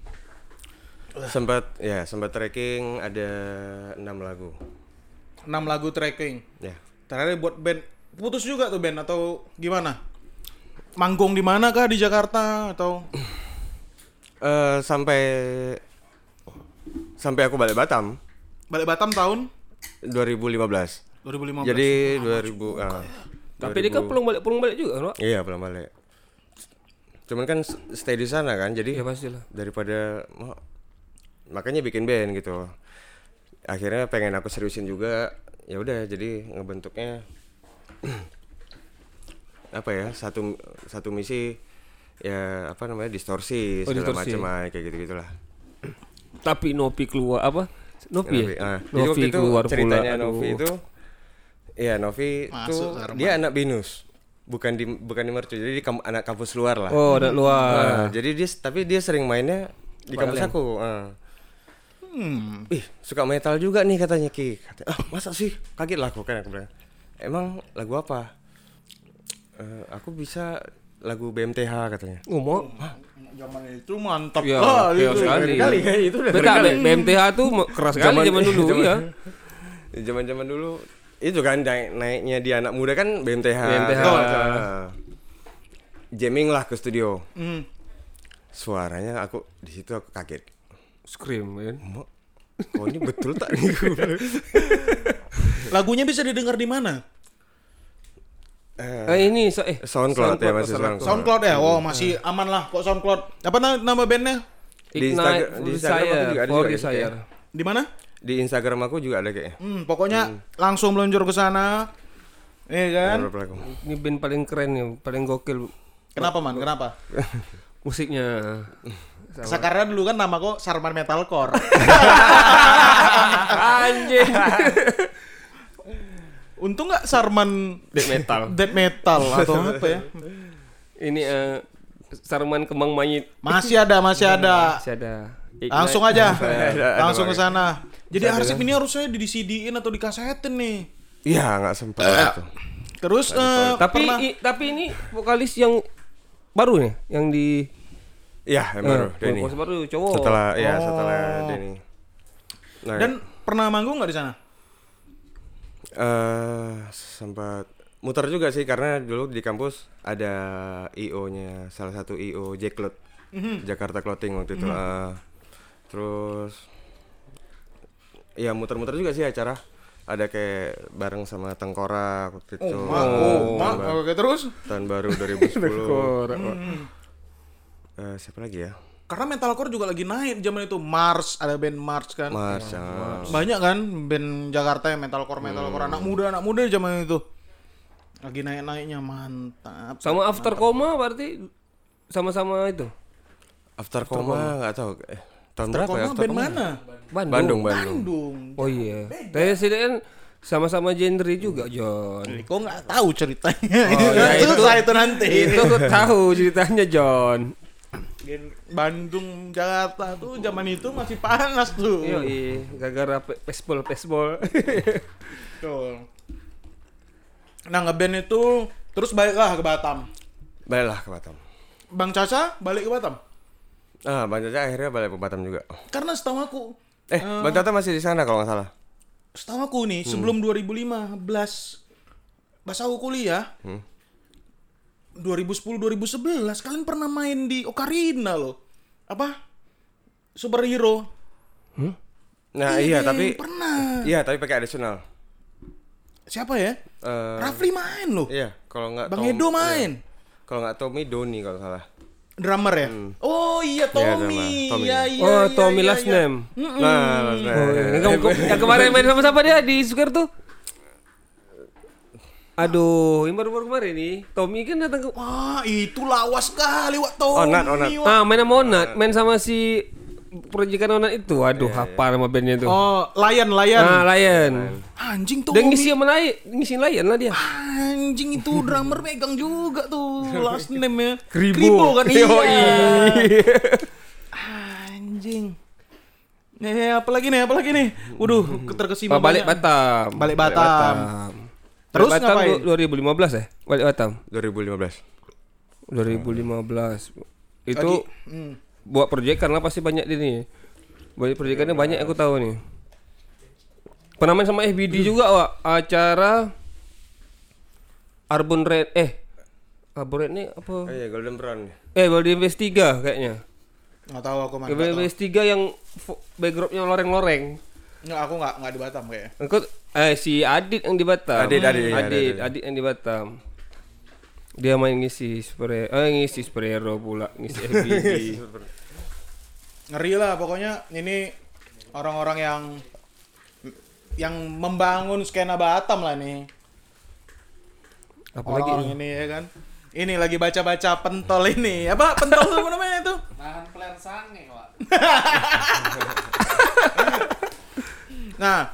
Sempat ya sempat tracking ada enam lagu 6 lagu tracking. ya Terakhir buat band putus juga tuh band atau gimana? Manggung di mana kah di Jakarta atau Eh sampai sampai aku balik Batam balik Batam tahun 2015. 2015? Jadi 2000 ah, Tapi dia kan pulang balik pulang balik juga, kan, Pak? Iya, pulang balik. Cuman kan stay di sana kan, jadi Ya pastilah. daripada mau makanya bikin band gitu. Akhirnya pengen aku seriusin juga. Ya udah, jadi ngebentuknya apa ya? Satu satu misi ya apa namanya distorsi Oh, segala distorsi. macam ah, kayak gitu gitulah. Tapi Novi keluar apa? Novi, Novi, ya? ah. Jadi Novi waktu itu keluar ceritanya pula. Novi aduh. itu Iya Novi Sarman. dia anak binus bukan di bukan di mercu jadi di kam- anak kampus luar lah Oh, ada luar. Nah, jadi dia tapi dia sering mainnya di kampus aku ah. Hmm. ih suka metal juga nih katanya Ki Kata, ah masa sih kaget lah aku kan aku bilang emang lagu apa "Eh, aku bisa lagu BMTH katanya Oh, mau. Zaman itu mantap Iya, kali iya itu. sekali. kali ya itu udah Betul, B- BMTH tuh keras sekali zaman dulu, iya. zaman zaman dulu itu kan naik naiknya di anak muda kan BMTH BMTH. Ah. jamming lah ke studio Hmm. suaranya aku di situ aku kaget Scream kan. Mak, kok ini betul tak nih. Lagunya bisa didengar di mana? Eh, Eh ini so, eh SoundCloud ya, masih SoundCloud. SoundCloud. SoundCloud ya? Oh, masih aman lah kok SoundCloud. Apa na- nama bandnya? Di Instagram- di Instagram aku Desire, juga ada juga Desire. Di mana? di Instagram aku juga ada kayaknya Hmm, pokoknya langsung meluncur ke sana. Iya kan? Ini band paling keren nih, paling gokil Kenapa man? Kenapa? musiknya. Karena dulu kan nama kok Sarman Metalcore. Anjing. Untung nggak Sarman Death metal. Death Metal atau apa ya? Ini eh Sarman kembang mayit. Masih ada, masih ada. Masih ada. Ignite. Langsung aja. Langsung ke sana. Jadi arsip ini harusnya di CD-in atau dikasetin nih. Iya nggak sempat itu. Terus eh, Tapi pernah- i- tapi ini vokalis yang baru nih, yang di Iya yang baru eh, Denny. baru cowok. Setelah ya Oh. setelah Denny. Nah, dan pernah manggung nggak di sana? eh sempat muter juga sih karena dulu di kampus ada IO-nya salah satu IO Jacklot Jakarta Clothing waktu itu. Eh, terus ya muter-muter juga sih acara. Ada kayak bareng sama Tengkorak waktu itu. Ma, oh, ma, Tahun ba- oke terus. tahun baru 2010. Korak. Eh, siapa lagi ya? Karena metalcore juga lagi naik zaman itu. Mars, ada band Mars kan. Mars. ah. Banyak kan band Jakarta yang metalcore metalcore anak muda anak muda zaman itu. Lagi naik-naiknya mantap. Sama After Coma berarti sama-sama itu. After Coma nggak tahu. Eh, tahun berapa ya? Koma After band Coma? mana? Bandung. Bandung, Bandung. Bandung. Oh iya. Tapi sini kan sama-sama genre juga, John. Kok nggak tahu ceritanya? Oh, ya, itu- itu nanti. Itu tahu ceritanya, John. Gen- Bandung Jakarta tuh zaman itu masih panas tuh. Iya, iya. Gara-gara pesbol, pesbol. Betul. Nah ngeband itu terus baliklah ke Batam. Baiklah ke Batam. Bang Caca balik ke Batam. Ah, Bang Caca akhirnya balik ke Batam juga. Karena setahu aku, Eh, Bang Caca masih di sana kalau nggak salah. setahu aku nih sebelum 2015 pas aku kuliah, 2010 2011 kalian pernah main di Ocarina loh. Apa? Superhero. Nah, iya, tapi pernah. iya, tapi pakai additional. Siapa ya? Eh, Rafli main loh. iya, kalau nggak Bang Tom- Edo main. iya. Kalau nggak Tommy Doni kalau salah. Drummer ya? Oh iya Tommy. drummer. Tommy. Iya iya. oh, iya, Tommy iya, last iya. name. Nah, maksudnya, Oh, iya. yang, ke- yang kemarin main sama siapa dia di Sugar tuh? Aduh, yang baru-baru kemarin nih. Tommy kan datang ke Wah itu lawas sekali Wak Tommy. Onat, Onat. Ah, main sama Onat, main sama si proyekan Onat itu. Aduh, hafal nama bandnya tuh. Oh Lion Lion. Nah, Lion. Anjing Dia Tommy. ngisi sama Lion, ngisi Lion lah dia. Anjing itu drummer megang juga tuh last name ya. Kribo. kan iya. Anjing. Nih apa lagi nih apa lagi nih? Waduh terkesima Pak balik banyak. Batam. Balik Batam. Terus Batam ngapain? du- 2015 ya? Balik Batam. 2015. 2015. Itu Lagi, hmm. buat proyek karena pasti banyak di nih. Buat proyekannya banyak aku tahu nih. Pernah main sama FBD juga, Wak. Acara Arbon Red eh Arbon Red nih apa? Oh iya, Golden Brown. Eh, Golden Base 3 kayaknya. Nggak tahu aku mah. Golden Base 3 yang backdropnya loreng-loreng. Nggak, aku nggak nggak di Batam kayaknya. Engkau eh si Adit yang di Batam. Adit, Adit, iya, Adit, Adit. Adit yang di Batam. Dia main ngisi super eh ngisi superhero pula, ngisi FBD. Ngeri lah pokoknya ini orang-orang yang yang membangun skena Batam lah nih. Apalagi Orang ini ya kan. Ini lagi baca-baca pentol ini. Apa pentol apa namanya itu? Nahan plan sange, Wak. Nah,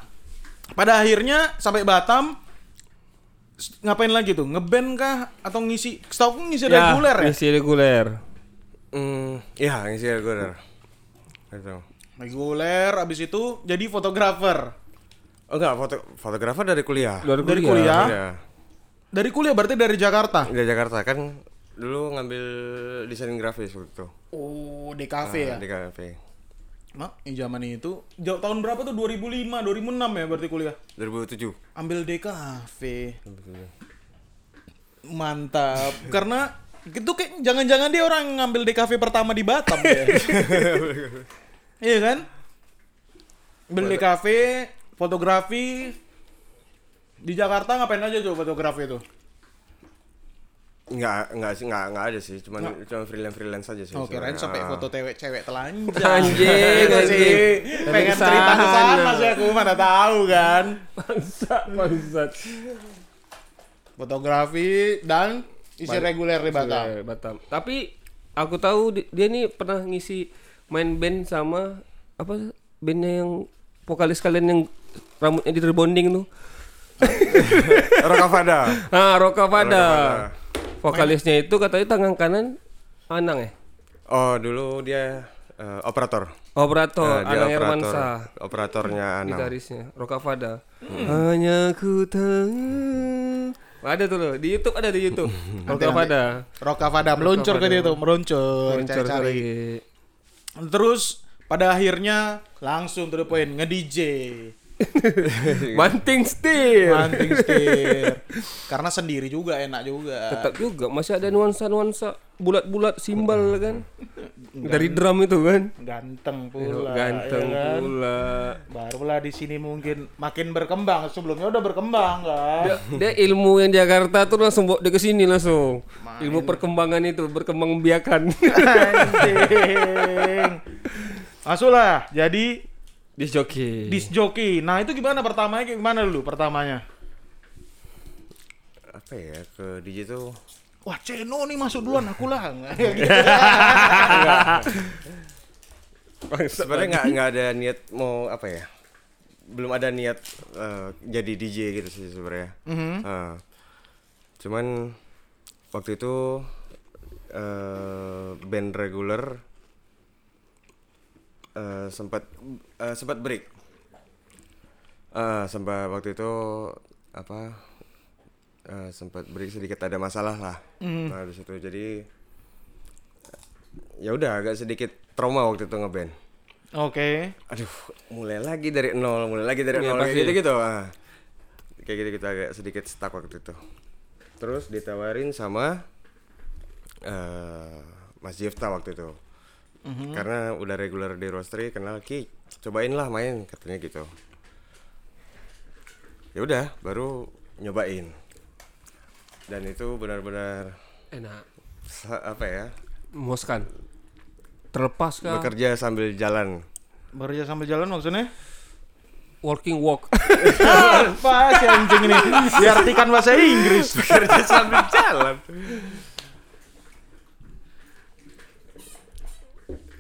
pada akhirnya sampai Batam ngapain lagi tuh? Ngeband kah atau ngisi? Setahu aku ngisi reguler ya? Ngisi reguler. Hmm, ya ngisi reguler. Gitu. Reguler, abis itu jadi fotografer. Oh enggak, foto fotografer dari kuliah. Dari Dari kuliah. kuliah? Iya. Dari kuliah berarti dari Jakarta. Dari Jakarta kan dulu ngambil desain grafis waktu itu. Oh, di kafe ya? Di kafe. Mak, di zaman itu. Jauh tahun berapa tuh? 2005, 2006 ya berarti kuliah. 2007. Ambil DKV. Mantap. Karena itu kayak jangan-jangan dia orang yang ngambil DKV pertama di Batam ya. iya kan? Ambil DKV, fotografi di Jakarta ngapain aja tuh fotografi itu? Enggak, enggak sih, enggak, enggak ada sih, cuman cuma freelance freelance aja sih. Oh, kirain sebenarnya. sampai Ah. foto cewek-cewek telanjang. Anjing, Gitu sih. Pengen cerita ke sana sih aku mana tahu kan. Bangsat, bangsat. Fotografi dan isi reguler di Batam. Iya, Batam. Tapi aku tahu di- dia nih pernah ngisi main band sama apa bandnya yang vokalis kalian yang rambutnya di rebonding tuh. Rokavada. Ah, Roka Pada. Rokavada. Vokalisnya itu katanya tangan kanan Anang ya? Oh, dulu dia eh, operator. Operator, dia Anang operator. Hermansa. Operatornya Anang. Gitarisnya, Roka Fada. Hanya ku tahu. Ada tuh loh, di YouTube ada di YouTube. Roka Fada. Roka Fada meluncur ke dia tuh, meluncur, cari-cari. lagi. Terus pada akhirnya langsung to the point nge-DJ. Banting setir. Manting setir. Karena sendiri juga enak juga. Tetap juga masih ada nuansa-nuansa bulat-bulat simbal kan. Dari drum itu kan. Ganteng pula. Ganteng ya kan? pula. Barulah di sini mungkin makin berkembang. Sebelumnya udah berkembang kan. Dia, dia ilmu yang Jakarta tuh langsung bawa dia ke sini langsung. Ilmu perkembangan itu berkembang biakan. Anjing. Masuklah. Jadi Disc jockey. Nah, itu gimana pertamanya? Kayak Gimana dulu pertamanya? Apa ya ke DJ tuh Wah, Ceno nih masuk duluan aku lah. sebenarnya nggak nggak ada niat mau apa ya belum ada niat eh, jadi DJ gitu sih sebenarnya Ah. cuman waktu itu eh, band reguler eh, sempat eh, sempat break. Ah, sempat waktu itu apa eh, sempat break sedikit ada masalah lah. Nah di situ jadi ya udah agak sedikit trauma waktu itu ngeband. Oke. aduh mulai lagi dari nol mulai lagi dari Iya, nol kayak gitu gitu ah. kayak gitu gitu agak sedikit stuck waktu itu. Terus ditawarin sama eh Mas Jifta waktu itu karena udah reguler di roastery kenal Ki cobain lah main katanya gitu ya udah baru nyobain dan itu benar-benar Enak. sa- apa ya Memuaskan. Terlepas kah? bekerja sambil jalan Bekerja sambil jalan maksudnya? Working walk. Apa si anjing ini? Diartikan bahasa Inggris. bekerja sambil jalan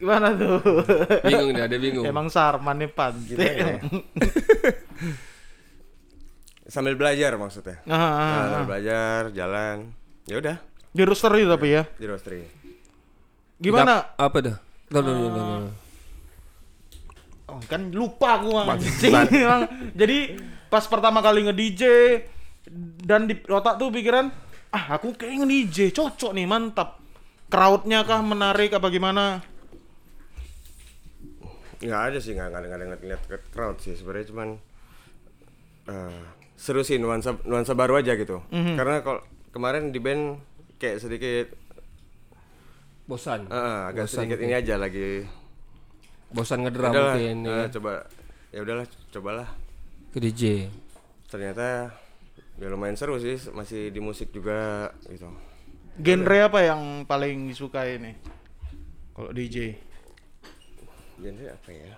Gimana tuh? bingung dia, ada bingung. Emang Sarman nih pan gitu. ya. sambil belajar maksudnya Ah, ah, Nah, ah. sambil belajar jalan ya udah Di roastery tapi ya. di roastery Gimana? Tidak- Apa dah? Tuh, tuh, tuh, tuh, tuh. Oh, kan lupa aku anjing. Emang. Jadi pas pertama kali nge-DJ dan di otak tuh pikiran, ah aku kayak nge-DJ, cocok nih, mantap. Crowdnya kah menarik apa gimana? Nggak ada sih nggak nggak ada nggak ada ngeliat crowd sih sebenarnya cuman eh, seru sih nuansa nuansa baru aja gitu karena kalau kemarin di band kayak sedikit Bosan. eh, agak Bosan sedikit gitu. ini aja lagi Bosan ngedrum udahlah mungkin eh, ya. coba ya udahlah cobalah ke DJ. ternyata ya lumayan seru sih masih di musik juga gitu Genre apa yang paling disukai nih? Kalau DJ. Genre apa ya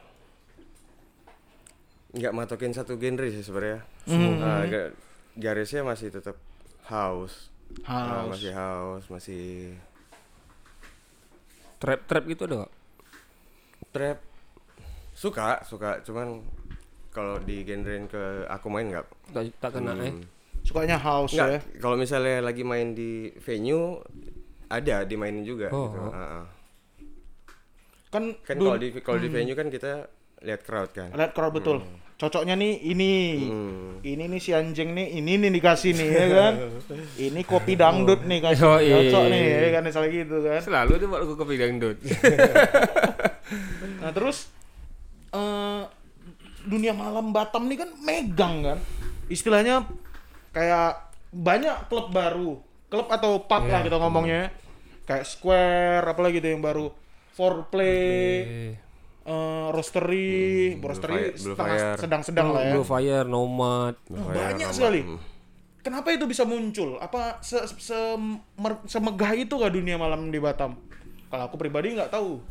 nggak matokin satu genre sih sebenarnya Nah, agak garisnya masih tetap house Nah, House. masih house masih Trap trap gitu ada nggak? trap suka suka cuman kalau di genrein ke aku main nggak Tak, tak kena eh. Hmm. Suka Sukanya house ya. Enggak, kalau misalnya lagi main di venue ada dimainin juga Oh. gitu. Heeh. Kan, Kan kalau di kalau di venue kan kita lihat crowd kan. lihat crowd betul. Cocoknya nih ini. Hmm. Ini nih si anjing nih, ini nih dikasih nih ya kan. ini kopi dangdut nih kasih. Oh, iya. Cocok nih ya kan misalnya gitu kan. Selalu buat lagu kopi dangdut. Nah, terus eh dunia malam Batam nih kan megang kan. Istilahnya kayak banyak klub baru. Klub atau pub lah Iya. kita ngomongnya. Kayak Square apalagi tuh yang baru. Foreplay, Eh, eh roastery, Blue roastery setengah sedang-sedang lah ya. Blue Fire, Nomad. Fire, banyak sekali. Hmm. Kenapa itu bisa muncul? Apa se, semegah itu kah dunia malam di Batam? Kalau aku pribadi nggak tahu.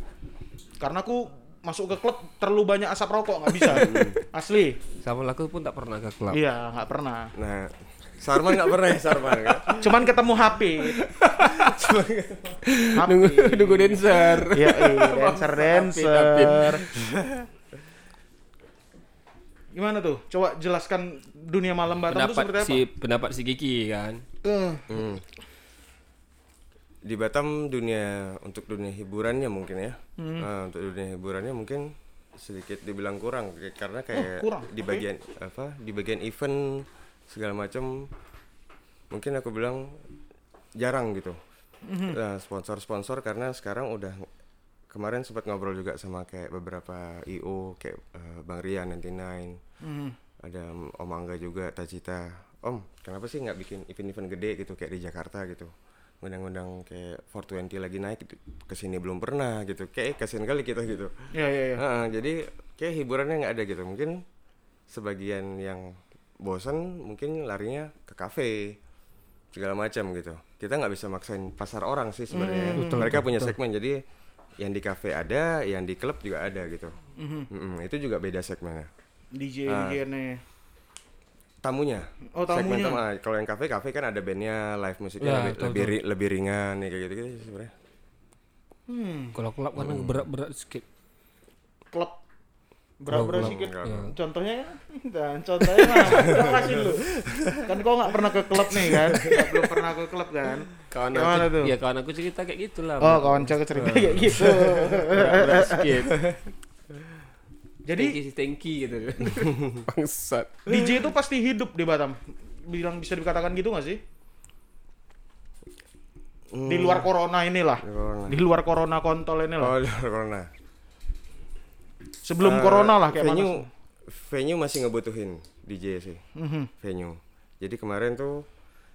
Karena aku masuk ke klub terlalu banyak asap rokok nggak bisa. Asli. Sama aku pun tak pernah ke klub. Iya nggak pernah. Nah, Sarman nggak pernah ya Sarman kan? Cuman ketemu HP. HP. Nunggu, nunggu dancer. Iya, iya, dancer dancer. Gimana tuh? Coba jelaskan dunia malam Batam itu seperti pendapat apa? si pendapat si Kiki kan. Eh, Hmm. Di Batam dunia untuk dunia hiburannya mungkin ya. Hmm. Nah, untuk dunia hiburannya mungkin sedikit dibilang kurang karena kayak Oh, kurang, di bagian apa di bagian event segala macam mungkin aku bilang jarang gitu. Nah, sponsor-sponsor karena sekarang udah kemarin sempat ngobrol juga sama kayak beberapa IO kayak eh, Bang Rian 99 mhm. ada Om Angga juga Tajita Om kenapa sih nggak bikin event-event gede gitu kayak di Jakarta gitu undang-undang kayak 420 lagi naik gitu. ke sini belum pernah gitu kayak kasihan kali kita gitu Iya, iya, iya. Heeh, jadi kayak hiburannya nggak ada gitu mungkin sebagian yang bosan mungkin larinya ke kafe segala macam gitu kita nggak bisa maksain pasar orang sih sebenarnya mereka punya segmen jadi yang di kafe ada yang di klub juga ada gitu Mm-mm, itu juga beda segmennya DJ Ah. DJ nih. tamunya. Oh, Segmen tamunya. tamu. ah, Kalau yang kafe kafe kan ada bandnya, live musiknya Ya, lebih, betul, lebih, ri- lebih ringan ya kayak gitu gitu sebenarnya. Hmm, Kalau klub kan berat-berat sedikit. klub berat-berat Klub, sedikit. klub. Iya. Contohnya dan contohnya? Coba kasih dulu. Kan kau nggak pernah ke klub nih kan? Belum pernah ke klub kan? Kawan Gimana aku, tuh? ya kawan aku cerita kayak gitulah. Oh, kawan cewek cerita kayak gitu. Jadi Thanky, thanky gitu. Bangsat. DJ itu pasti hidup di Batam. Bilang bisa dikatakan gitu nggak sih? Di luar corona inilah. Corona. Di luar corona kontol inilah. Oh, di luar corona. Sebelum Eh, corona lah kayak venue, mana? Venue masih ngebutuhin DJ sih. Mhm. Venue. Jadi kemarin tuh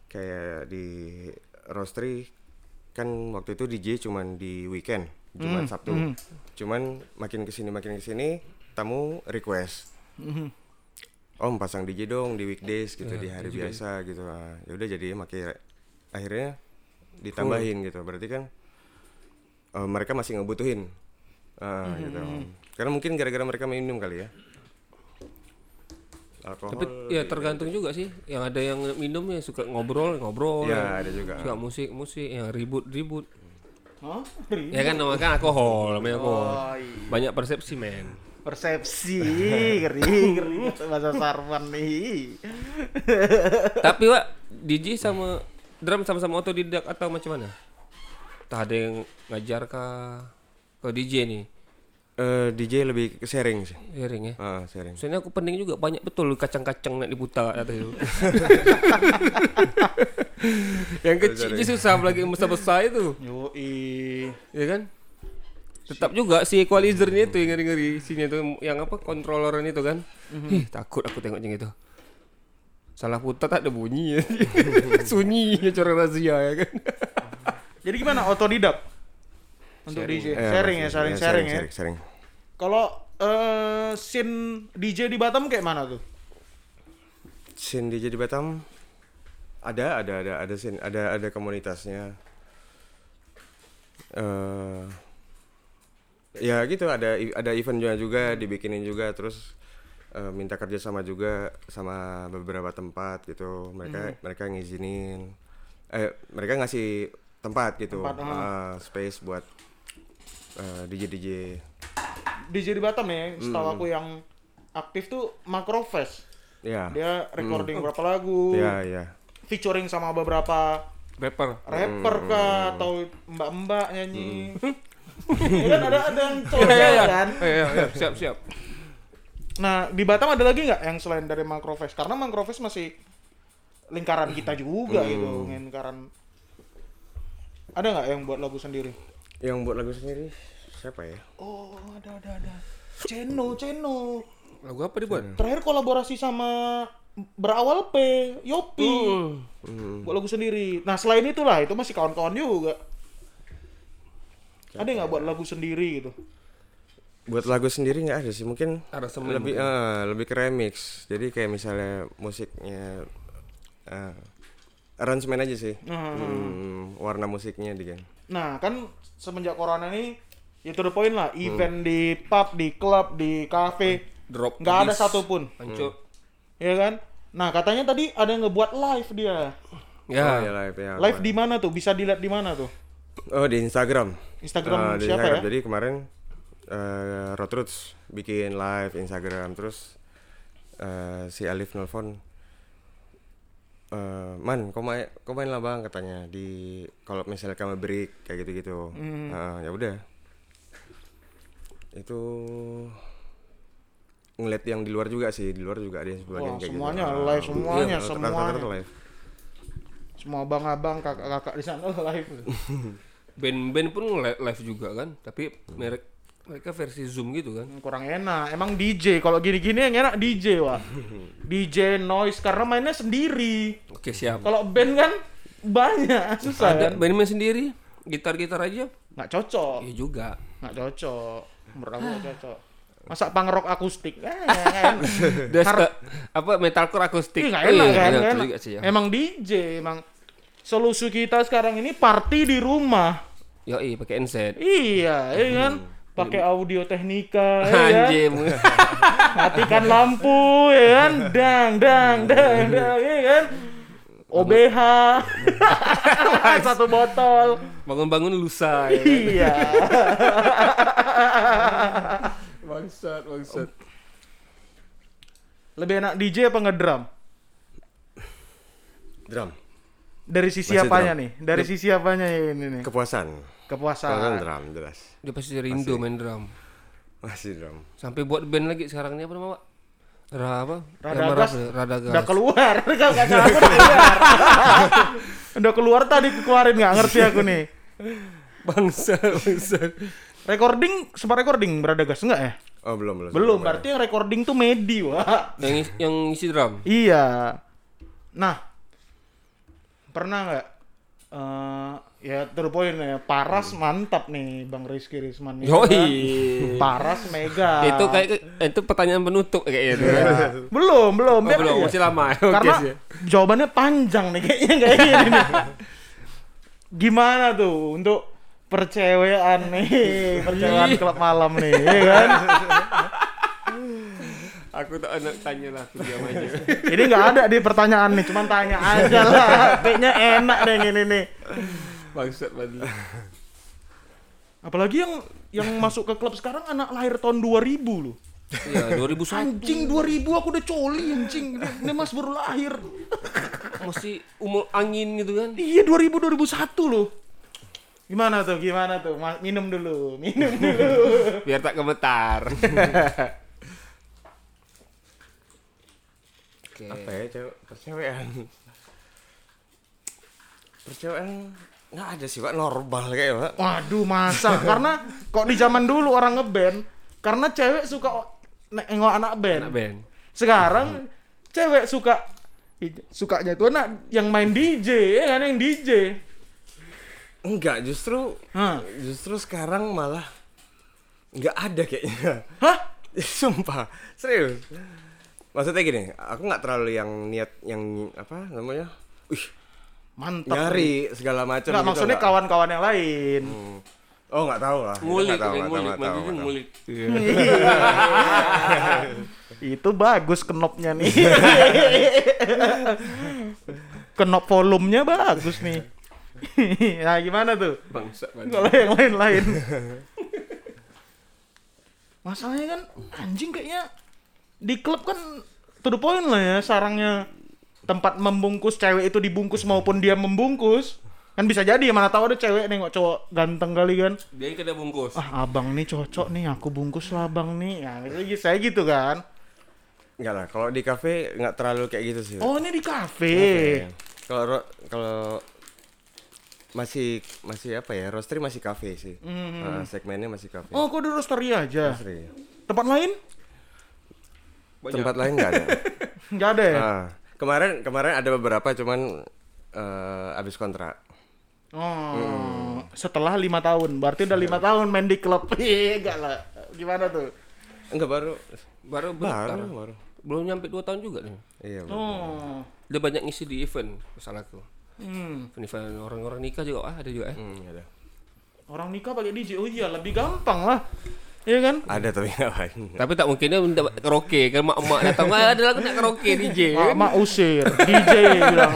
kayak di roastery kan waktu itu DJ cuman di weekend, Jumat Hmm, Sabtu. Cuman makin ke sini makin ke sini tamu request. Mhm. Om pasang DJ dong di weekdays gitu di hari biasa gitu. Ah, ya udah jadi makin akhirnya ditambahin gitu. Berarti kan eh, mereka masih ngebutuhin. Ah, gitu. Karena mungkin gara-gara mereka minum kali ya. Alkohol. Tapi ya tergantung juga sih. Yang ada yang minum ya suka ngobrol, ngobrol. Ya, ada juga. Suka musik, musik yang ribut, ribut. Hah? Ya kan namanya kan alkohol, namanya alkohol. Oh, iya. Banyak persepsi men. Persepsi, ngeri, ngeri bahasa Sarwan nih. Tapi Wak, DJ sama drum sama-sama otodidak atau macam mana? Tak ada yang ngajar kah? Ke DJ nih, Eh, DJ lebih ke sharing sih. sharing ya. Ah, sharing. Soalnya aku pening juga banyak betul kacang-kacang nak diputar atas itu. yang kecil je susah apalagi yang besar-besar itu. Yoi. Ya kan? Tetap juga si equalizernya itu yang ngeri-ngeri sini tuh yang apa controlleran itu kan. Ih, takut aku tengok macam itu. Salah putar tak ada bunyi. Sunyi cara razia ya kan. Jadi gimana otodidak? Untuk DJ Eh, sharing ya, sharing ya, sharing ya. sharing, sharing. Kalau eh scene DJ di Batam kayak mana tuh? Scene DJ di Batam ada ada ada ada scene ada ada komunitasnya. eh ya gitu ada ada eventnya juga dibikinin juga terus eh, minta kerja sama juga sama beberapa tempat gitu mereka mereka ngizinin eh mereka ngasih tempat gitu Tempat, eh, space buat eh, DJ DJ DJ di Batam ya, setahu aku yang aktif tuh Macrofest. ya Dia recording berapa lagu, ya ya featuring sama beberapa Rapper. rapper Hmm. kah atau mbak-mbak nyanyi. ya kan ada ada yang cowok Iya, iya, kan. iya. Iya, iya, siap, siap. Nah, di Batam ada lagi nggak yang selain dari Microfest? Karena Microfest masih lingkaran kita juga Hmm. gitu, lingkaran ada nggak yang buat lagu sendiri? Yang buat lagu sendiri siapa ya? Oh, ada ada ada. Ceno, Ceno. Lagu apa dibuat? Terakhir kolaborasi sama berawal P, Yopi. Hmm. Buat lagu sendiri. Nah, selain itulah, itu masih kawan-kawan juga. Ada nggak buat lagu sendiri gitu? Buat lagu sendiri nggak ada sih, mungkin Aransemen lebih mungkin. eh, lebih ke remix. Jadi kayak misalnya musiknya eh aransemen aja sih. Hmm, warna musiknya di kan. Nah, kan semenjak corona ini ya to the point lah, event di pub, di klub, di kafe, Drop. nggak ada satupun, Hancur. ya kan? Nah, katanya tadi ada yang ngebuat live dia. Oh, Ya. ya live ya. Live di mana tuh? Bisa dilihat di mana tuh? Oh, di Instagram. Instagram di siapa Instagram. ya? Jadi kemarin eh Road Roots bikin live Instagram terus eh, si Alif nelfon eh man kau main kau main lah bang katanya. Di kalau misalnya kamu break kayak gitu gitu Hmm. ya udah. Itu ngeliat yang di luar juga sih. Di luar juga ada yang sebagian Wah, kayak semuanya gitu live, semuanya, iya, rata-rata semuanya. live. Semua abang-abang, kakak-kakak di sana live. Band-band pun li- live juga kan, tapi merek mereka versi Zoom gitu kan. Kurang enak. Emang DJ kalau gini-gini yang enak DJ, Wak. DJ noise karena mainnya sendiri. Oke, siap. Kalau band kan banyak, susah Ada kan? band-band sendiri, gitar-gitar aja. Nggak cocok. Iya juga. nggak cocok menurut aku nggak cocok masa pangrok akustik eh, kan suka- apa metalcore akustik. Oh, enak iya, kan enak enak. juga sih ya. emang DJ emang solusi kita sekarang ini party di rumah Yoi, pakai NZ. iya iya kan pakai audio teknika ya kan? Matikan lampu ya kan? Dang dang dang dang ya kan? OBH satu botol. Bangun-bangun lusa ya. kan? iya. Bangsat, bangsat. lebih enak DJ apa ngedrum? Drum. Dari sisi Masih apanya drum. nih? Dari sisi apanya ini nih? Kepuasan. Kepuasan drum jelas Dia pasti rindu main drum. masih drum Sampai buat band lagi sekarang ini apa nama, Pak? Ra apa? Radagas. Radagas. udah keluar Kau nggak salah, udah keluar udah keluar tadi keluarin nggak ngerti aku nih Bangsa, bangsa. recording sempat recording berada gas enggak ya oh belum belum belum berarti yang recording tuh Medi wah Yang is- yang isi drum. iya nah pernah nggak eh ya terpoin ya Paras mantap nih Bang Rizky Risman nih, Yoi. kan? Paras mega Itu kayak itu pertanyaan penutup kayaknya itu. kan? belum belum Oh, belum, masih lama. Oke Karena sih. jawabannya panjang nih kayaknya kayak gini nih. Gimana tuh untuk percewean nih, percewean klub malam nih, ya kan? Aku tak nak tanya lah, aku diam aja. Ini nggak ada di pertanyaan nih, cuman tanya aja lah. Kayaknya enak deh gini nih. Bangsat banget. Apalagi yang yang masuk ke klub sekarang anak lahir tahun 2000 loh. Iya, 2001 Anjing 2000 aku udah coli anjing. Ini, Mas baru lahir. masih umur angin gitu kan. Iya 2000 2001 loh. Gimana tuh? Gimana tuh? Ma- Minum dulu, minum dulu. Biar tak gemetar. Oke. apa ya cewek percewean percewean nggak ada sih pak normal kayak pak Waduh masa karena kok di zaman dulu orang ngeband karena cewek suka nengok anak band. Anak band. Sekarang cewek suka sukanya tuh anak yang main DJ ya kan yang DJ. enggak justru Hah? justru sekarang malah nggak ada kayaknya Hah? sumpah serius maksudnya gini aku nggak terlalu yang niat yang apa namanya wih Mantap. nyari segala macam Enggak gitu, maksudnya nggak. kawan-kawan yang lain. Hmm. oh nggak tahu lah Itu Ngulik, nggak tahu, nggak ngulik, nggak tahu, maksudnya nggak tahu. ngulik. Itu bagus knopnya nih. Knop volumenya bagus nih. nah gimana tuh? Kalau yang lain-lain. Masalahnya kan anjing kayaknya di klub kan to the point lah ya sarangnya tempat membungkus cewek itu dibungkus maupun dia membungkus kan bisa jadi mana tahu ada cewek nengok cowok ganteng kali kan Dia kena bungkus. ah abang nih cocok nih aku bungkus lah abang nih ya gitu saya gitu kan Enggak lah, kalau di kafe nggak terlalu kayak gitu sih. oh ini di kafe. Kalau kalau masih masih apa ya? Roastery masih kafe sih. Ah, segmennya masih kafe. oh kok di roastery aja Roastery. tempat lain Tempat lain nggak ada. nggak ada ya Ah, kemarin kemarin ada beberapa cuman eh, habis kontrak. oh setelah lima tahun berarti udah lima tahun main di klub iya enggak lah gimana tuh Enggak baru Baru baru bentar. baru. Belum nyampe 2 tahun juga nih. Iya. baru. oh Dia banyak ngisi di event masalahku. hmm. Event orang-orang nikah juga ah, ada juga eh. Hmm, ada. orang nikah pakai DJ oh iya lebih gampang lah Iya kan? Ada tapi nggak banyak. Tapi tak mungkin dia minta karaoke kan mak-mak datang "Ah, ada lagu nak karaoke DJ. Mak, mak usir, DJ bilang.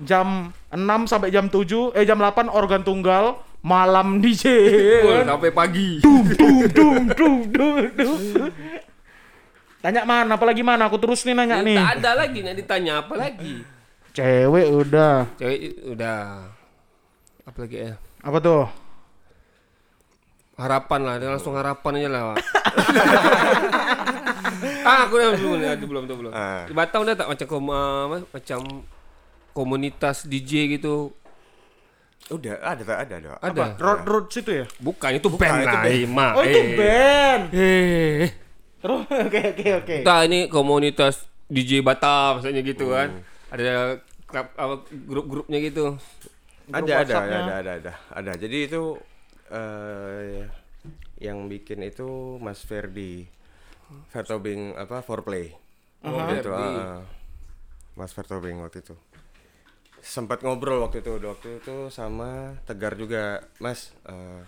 Jam 6 sampai jam 7, eh jam 8 organ tunggal, malam DJ. Full sampai pagi. Dung dung dung dung dung. dung. Tanya mana, apalagi mana? Aku terus nih nanya nih. Tak ada lagi nak ditanya apa lagi. Cewek udah. Cewek udah apa lagi ya? Apa tuh? Harapan lah, dia langsung harapan aja lah. Ah, aku dah belum, nih, ada belum, tuh belum. Ah. Di Batam ada tak macam kom, ah, apa, macam komunitas DJ gitu? Udah ada tak ada ada. Ada. Road road situ ya? Bukan itu band itu lah, band. Oh itu Eh. band. Eh. Terus oke oke oke. Kita ini komunitas DJ Batam misalnya gitu kan. Ada klub apa grup-grupnya gitu. Grup Ada ada, ada ada ada ada. Jadi itu eh yang bikin itu Mas Ferdi. Vertobing apa foreplay. Oh, Gitu, Ferdi. ah, ah. Mas Vertobing waktu itu. Sempat ngobrol waktu itu, waktu itu sama Tegar juga, Mas. eh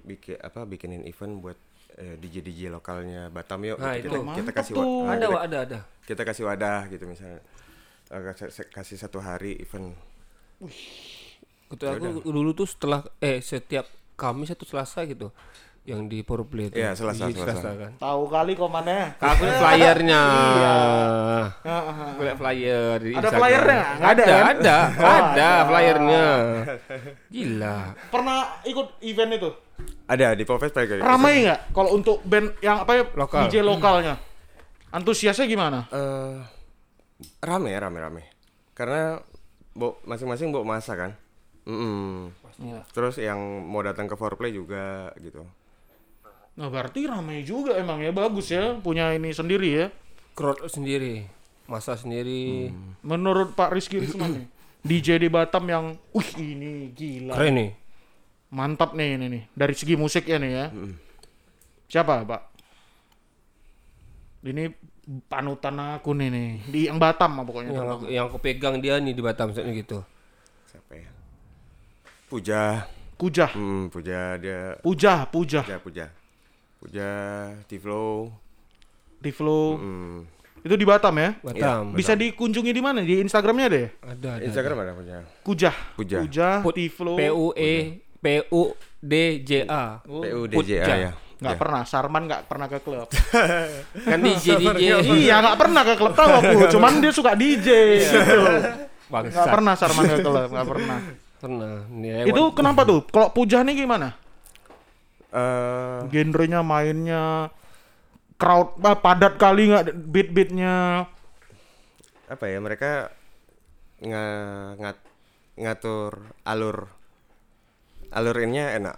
bikin apa bikinin event buat eh, DJ DJ lokalnya Batam yuk. Nah, kita, itu. kita kasih tuh. wa- ah, Ada, kita- ada, ada. kita kasih wadah gitu misalnya kasih, kasih satu hari event Gitu aku dulu tuh setelah eh setiap Kamis atau Selasa gitu yang di Powerplay itu. Iya, Selasa, DJ Selasa. kan. Tahu kali komannya. Aku lihat flyernya. Aku lihat flyer di Ada Instagram. flyernya nggak? Nggak ada, Ada, kan? ada, Oh, ada ada. flyernya. Gila. Pernah ikut event itu? ada di Popfest pakai Ramai nggak? Kalau untuk band yang apa ya? Lokal. DJ lokalnya. Antusiasnya gimana? Eh, rame rame rame karena bo masing-masing bawa masa kan Mm-mm. Iya. terus yang mau datang ke foreplay juga gitu Nah berarti ramai juga emang ya bagus ya punya ini sendiri ya. Crowd sendiri, masa sendiri. Menurut Pak Rizky Risman nih, DJ di Batam yang, wih ini gila, Keren nih. mantap nih ini nih dari segi musiknya nih ya. Siapa Pak? Ini panutan aku nih nih di yang Batam pokoknya. Yang yang aku pegang dia nih di Batam gitu. siapa ya Puja Kujah, hmm, Puja dia Puja, Puja, Puja Puja Puja Tiflo Tiflo. hmm. Itu di Batam ya? Batam. Bisa dikunjungi di mana? Di Instagramnya deh. Ada, ada. Instagram ada Puja Kujah, Puja. Put- Tiflo. P U E P U D J A. PUDJA Puja. ya Nggak pernah, Sarman nggak pernah ke klub. Kan DJ DJ. iya, nggak pernah ke klub tahu aku. Cuman dia suka DJ. gitu. Nggak Bangsat. pernah Sarman ke klub, nggak pernah. Pernah. Nih, Itu kenapa tuh? Kalau Pujah nih gimana? Eh, Genrenya, mainnya, crowd ah, padat kali nggak beat-beatnya? apa ya mereka nga, ngat- ngatur alur alur ininya enak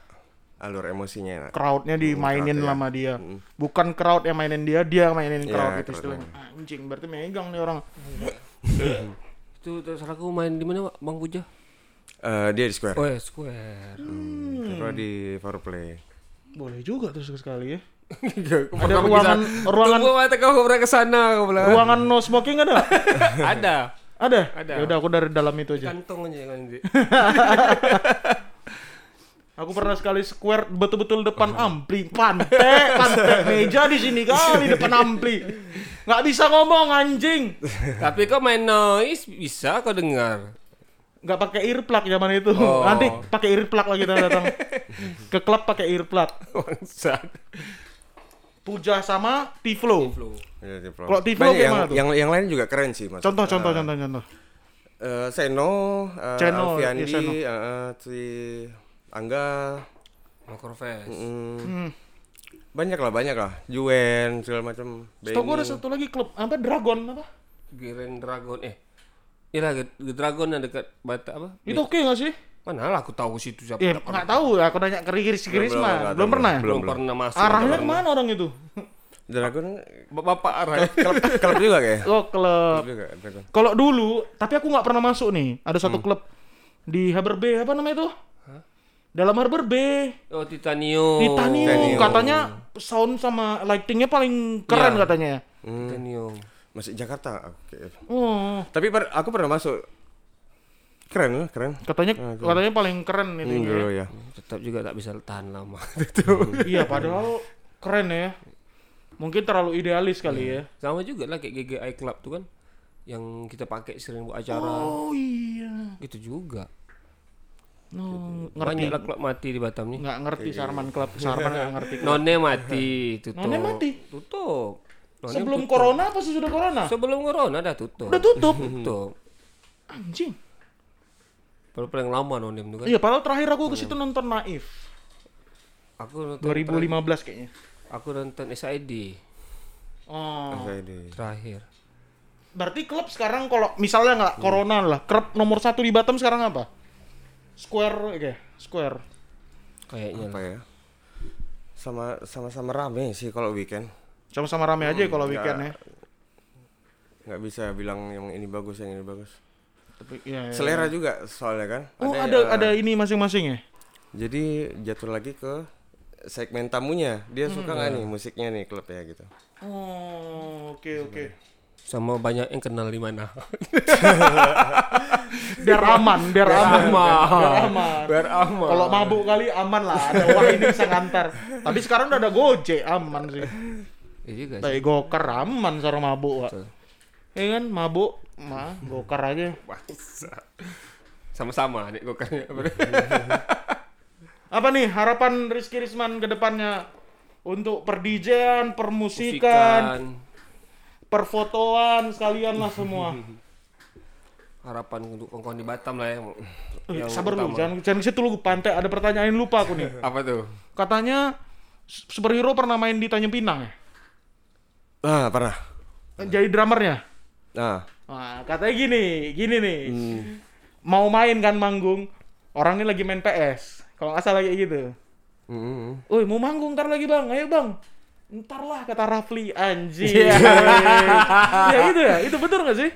alur emosinya enak Crowdnya dimainin crowd, ya. sama dia. Bukan crowd yang mainin dia, dia yang mainin Iya, crowd itu crowd istilahnya. Anjing, berarti megang nih orang. Itu terserah aku main di mana? Bang Puja? Eh, dia di square Oh, ya, Square. Terus di foreplay Boleh juga tuh sekali ya. Ada ruangan- ruangan- Tunggu mata kau pernah ke sana kau bilang. Ruangan no smoking ada? ada. ada? Ada. Ya udah aku dari dalam itu aja. Kantong aja kan. Aku pernah sekali square betul-betul depan ampli, pantek, pantek meja di sini kali depan ampli. Nggak bisa ngomong anjing. Tapi kau main noise bisa kau dengar. Nggak pakai earplug zaman itu. Oh. Nanti pakai earplug lagi kita datang. Ke klub pakai earplug. Bangsat. Puja sama Tiflo. Flow. Iya. Kalau Tiflo Banyak yang, mana tuh? yang yang lain juga keren sih mas. Contoh, contoh, Eh, contoh, contoh. eh, Seno, Seno, Alfiandi, iya, Seno. eh, si Angga, Macrofest. mm, Hmm. banyak lah banyak lah. Juen segala macam. Gue ada satu lagi klub apa Dragon apa? Giren Dragon eh Iya lah, Dragon yang dekat Bata apa? Itu oke nggak sih? Mana lah aku tahu situ siapa. Ya nggak tahu. Aku nanya ke Riris Riris belum, Belum tahu, pernah. ya? belum, belum. pernah masuk. Arahnya ke mana orang itu? Dragon Ba- Bapak arah. klub, klub juga kayak. Oh klub. Kalau dulu, tapi aku nggak pernah masuk nih. Ada satu klub di Harbor Bay apa namanya itu? Dalam Harbor Bay. oh Titanium. Titanium. Titanium. Katanya sound sama lightingnya paling keren Iya. katanya. Titanium. Masih Jakarta. Oke. Oh, Tapi per- aku pernah masuk. Keren lah, keren. katanya katanya paling keren itu. Hmm, dulu ya. Tetap juga tak bisa tahan lama. Iya, padahal keren ya. Mungkin terlalu idealis kali ya. Sama juga lah kayak GGI Club tuh kan yang kita pakai sering buat acara. Oh iya. Gitu juga. No, ngerti. Banyak lah klub mati di Batam nih. Nggak ngerti Sarman Club. Sarman nggak ngerti. None mati, tutup. None mati? Tutup. Sebelum tutup. corona apa sesudah corona? Sebelum corona dah tutup. Udah tutup. Tutup. Anjing. Paling paling lama Nonem tuh kan. Iya, padahal terakhir aku ke situ nonton Naif. Aku nonton 2015 kayaknya. Aku nonton SID Oh. Di- terakhir. Berarti klub sekarang kalau misalnya nggak corona lah, klub nomor satu di Batam sekarang apa? Square, oke, Square. Kayaknya apa ya? Sama sama sama rame sih kalau weekend. Sama-sama rame aja kalau weekend ya. Nggak bisa bilang yang ini bagus, yang ini bagus. Tapi ya, ya. Selera juga soalnya kan. Oh, ya, ada ada ini masing-masing ya? Jadi jatuh lagi ke segmen tamunya. Dia Hmm. suka nggak nih musiknya nih klub ya gitu. Oh, oke oke. Sama banyak yang kenal di mana. Biar aman, biar aman. Biar aman. Biar aman. Kalau mabuk kali aman lah, ada wah ini bisa ngantar. Tapi sekarang udah ada Gojek, aman sih. Iya juga sih. Tapi Gokar aman seorang mabuk. Betul. Iya kan, mabuk, mah Gokar aja. Sama-sama nih gokarnya. Apa nih harapan Rizky Risman ke depannya untuk perdijan, permusikan, Musikan. perfotoan sekalian lah semua. Harapan untuk kawan-kawan di Batam lah yang, Eh, yang Sabar lu, utama. jangan jangan ke situ lu pantai ada pertanyaan lupa aku nih. Apa tuh? Katanya superhero pernah main di Tanjung Pinang ya? Ah, pernah. Jadi drummernya. Nah, katanya gini, gini nih. Hmm. Mau main kan manggung, orang ini lagi main PS. Kalau nggak salah kayak gitu. mm, Woi, mau manggung ntar lagi bang, ayo bang. Ntar lah kata Rafli anjing. Iya. ya itu ya, itu betul nggak sih?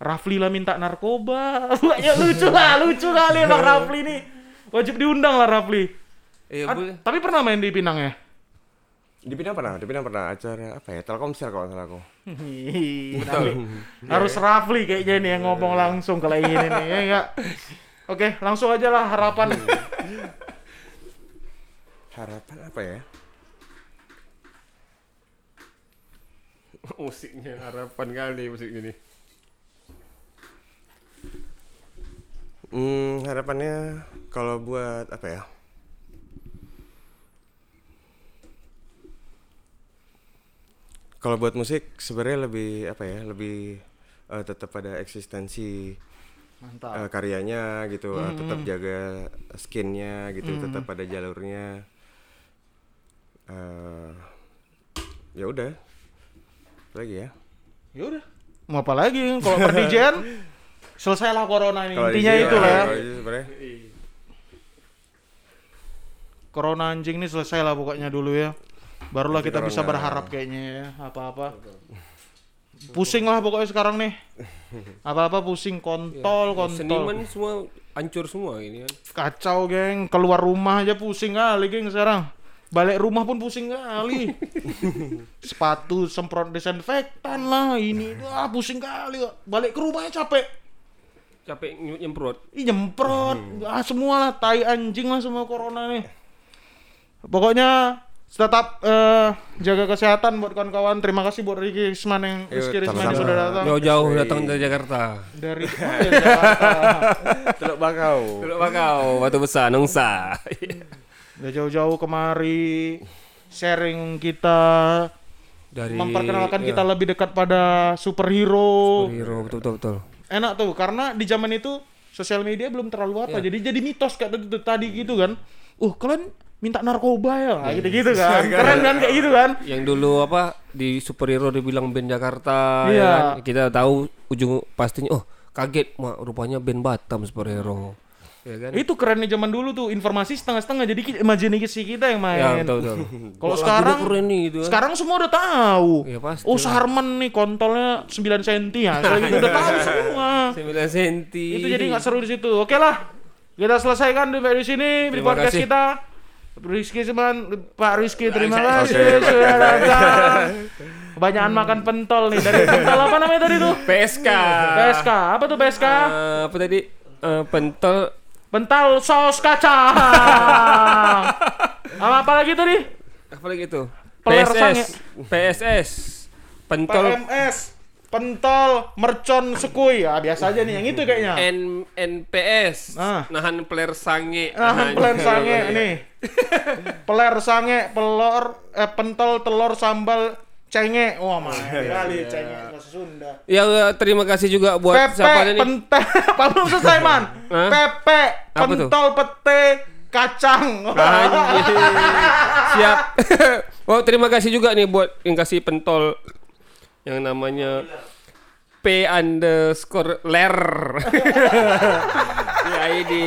Rafli lah minta narkoba. ya lucu lah, lucu kali bang Rafli nih. Wajib diundang lah Rafli. Iya, tapi pernah main di Pinang ya? Di Pinang pernah, di Pinang pernah acara apa ya? Telkomsel kalau salah aku. Harus Rafli kayaknya nih yang ngomong langsung kalau ini nih, ya enggak? Oke, langsung aja lah harapan. Harapan apa ya? Musiknya harapan kali musik ini. Hmm, harapannya kalau buat apa ya? Kalau buat musik sebenarnya lebih apa ya? Lebih eh, tetap pada eksistensi Mantap. eh, karyanya gitu, eh, tetap jaga skinnya gitu, tetap pada jalurnya. Eh, ya udah, lagi ya. Ya udah. Mau apa lagi? Kalau perdijan selesailah corona ini. Kalau Intinya itu lah ya. Corona anjing ini selesai lah pokoknya dulu ya. Barulah kita bisa berharap kayaknya ya apa-apa. Pusing lah pokoknya sekarang nih. Apa-apa pusing kontol, kontol. Seniman semua hancur semua ini kan. Kacau, geng. Keluar rumah aja pusing kali, geng, sekarang. Balik rumah pun pusing kali. Sepatu semprot desinfektan lah, ini ah pusing kali. kok. Balik ke rumahnya capek. Capek ny- nyemprot. Ih nyemprot, ah semua lah, tai anjing lah semua corona nih. Pokoknya tetap eh, jaga kesehatan buat kawan-kawan. Terima kasih buat Ricky Isman yang Yuk, Rizky Risman yang sudah datang Jauh-jauh datang dari Jakarta. dari oh, dari Jakarta. Teluk Bakau. Teluk Bakau, Batu Besar, Nongsa. Udah jauh-jauh kemari sharing kita, Dari memperkenalkan iya, kita lebih dekat pada superhero. Hero betul betul betul. Enak tuh karena di zaman itu sosial media belum terlalu apa. Iya. Jadi jadi mitos kayak tadi gitu kan. Uh, kalian minta narkoba ya gitu-gitu kan. Keren kan kayak gitu kan. Yang dulu apa di superhero dibilang band Jakarta Iya. ya kan? Kita tahu ujung pastinya oh kaget wah rupanya band Batam superhero. Ya kan? Itu kerennya zaman dulu tuh informasi setengah-setengah jadi imajinasi kita yang main. Ya. Kalau sekarang keren nih gitu kan. Sekarang semua udah tahu. Ya, pasti oh, lah. Sarman nih kontolnya 9 cm ya. Gitu udah tahu semua. 9 senti. Itu jadi nggak seru di situ. Oke lah. Kita selesaikan di sini di podcast kasih. kita. Rizky Seman, Pak Rizky terima kasih sudah datang. Kebanyakan makan pentol nih dari pentol apa namanya tadi tuh? PSK. PSK. Apa tuh PSK? Eh, apa tadi? Eh, pentol Pental saus kacang. apa apa lagi tadi? apa lagi itu? PSS. PSS. Pentol PMS. Pentol mercon sekui. Ya biasa aja nih yang itu kayaknya. N NPS. Ah. Nahan peler sange. Nah, peler sange nih. Peler sange, pelor, eh, pentol, telur, sambal, cenge. Wah, mah kali cenge bahasa Sunda. Ya eh, terima kasih juga buat Pepe, siapa nih? pente, apa belum selesai man? Pepe, Apa tuh? pentol, pete, kacang. Siap. oh, terima kasih juga nih buat yang kasih pentol yang namanya P underscore ler. ya ini.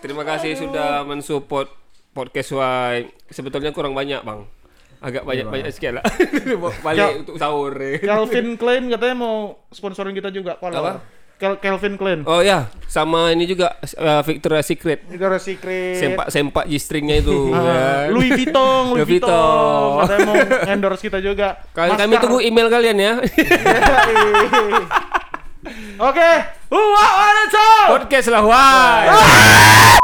Terima kasih sudah mensupport podcast Y. Sebetulnya kurang banyak, Bang. Agak banyak-banyak sekian lah. Balik untuk sahur. Calvin Klein katanya mau sponsorin kita juga. Kalau Apa? Kel- Calvin Klein. Oh ya, sama ini juga uh, Victoria's Secret. Victoria's Secret. Sempak-sempak G-stringnya itu. Ah, ya. Louis Vuitton, Louis Vuitton. Vuitton. Katanya mau endorse kita juga. Kami, kami tunggu email kalian ya. Oke. Who want it Podcast lah, wah.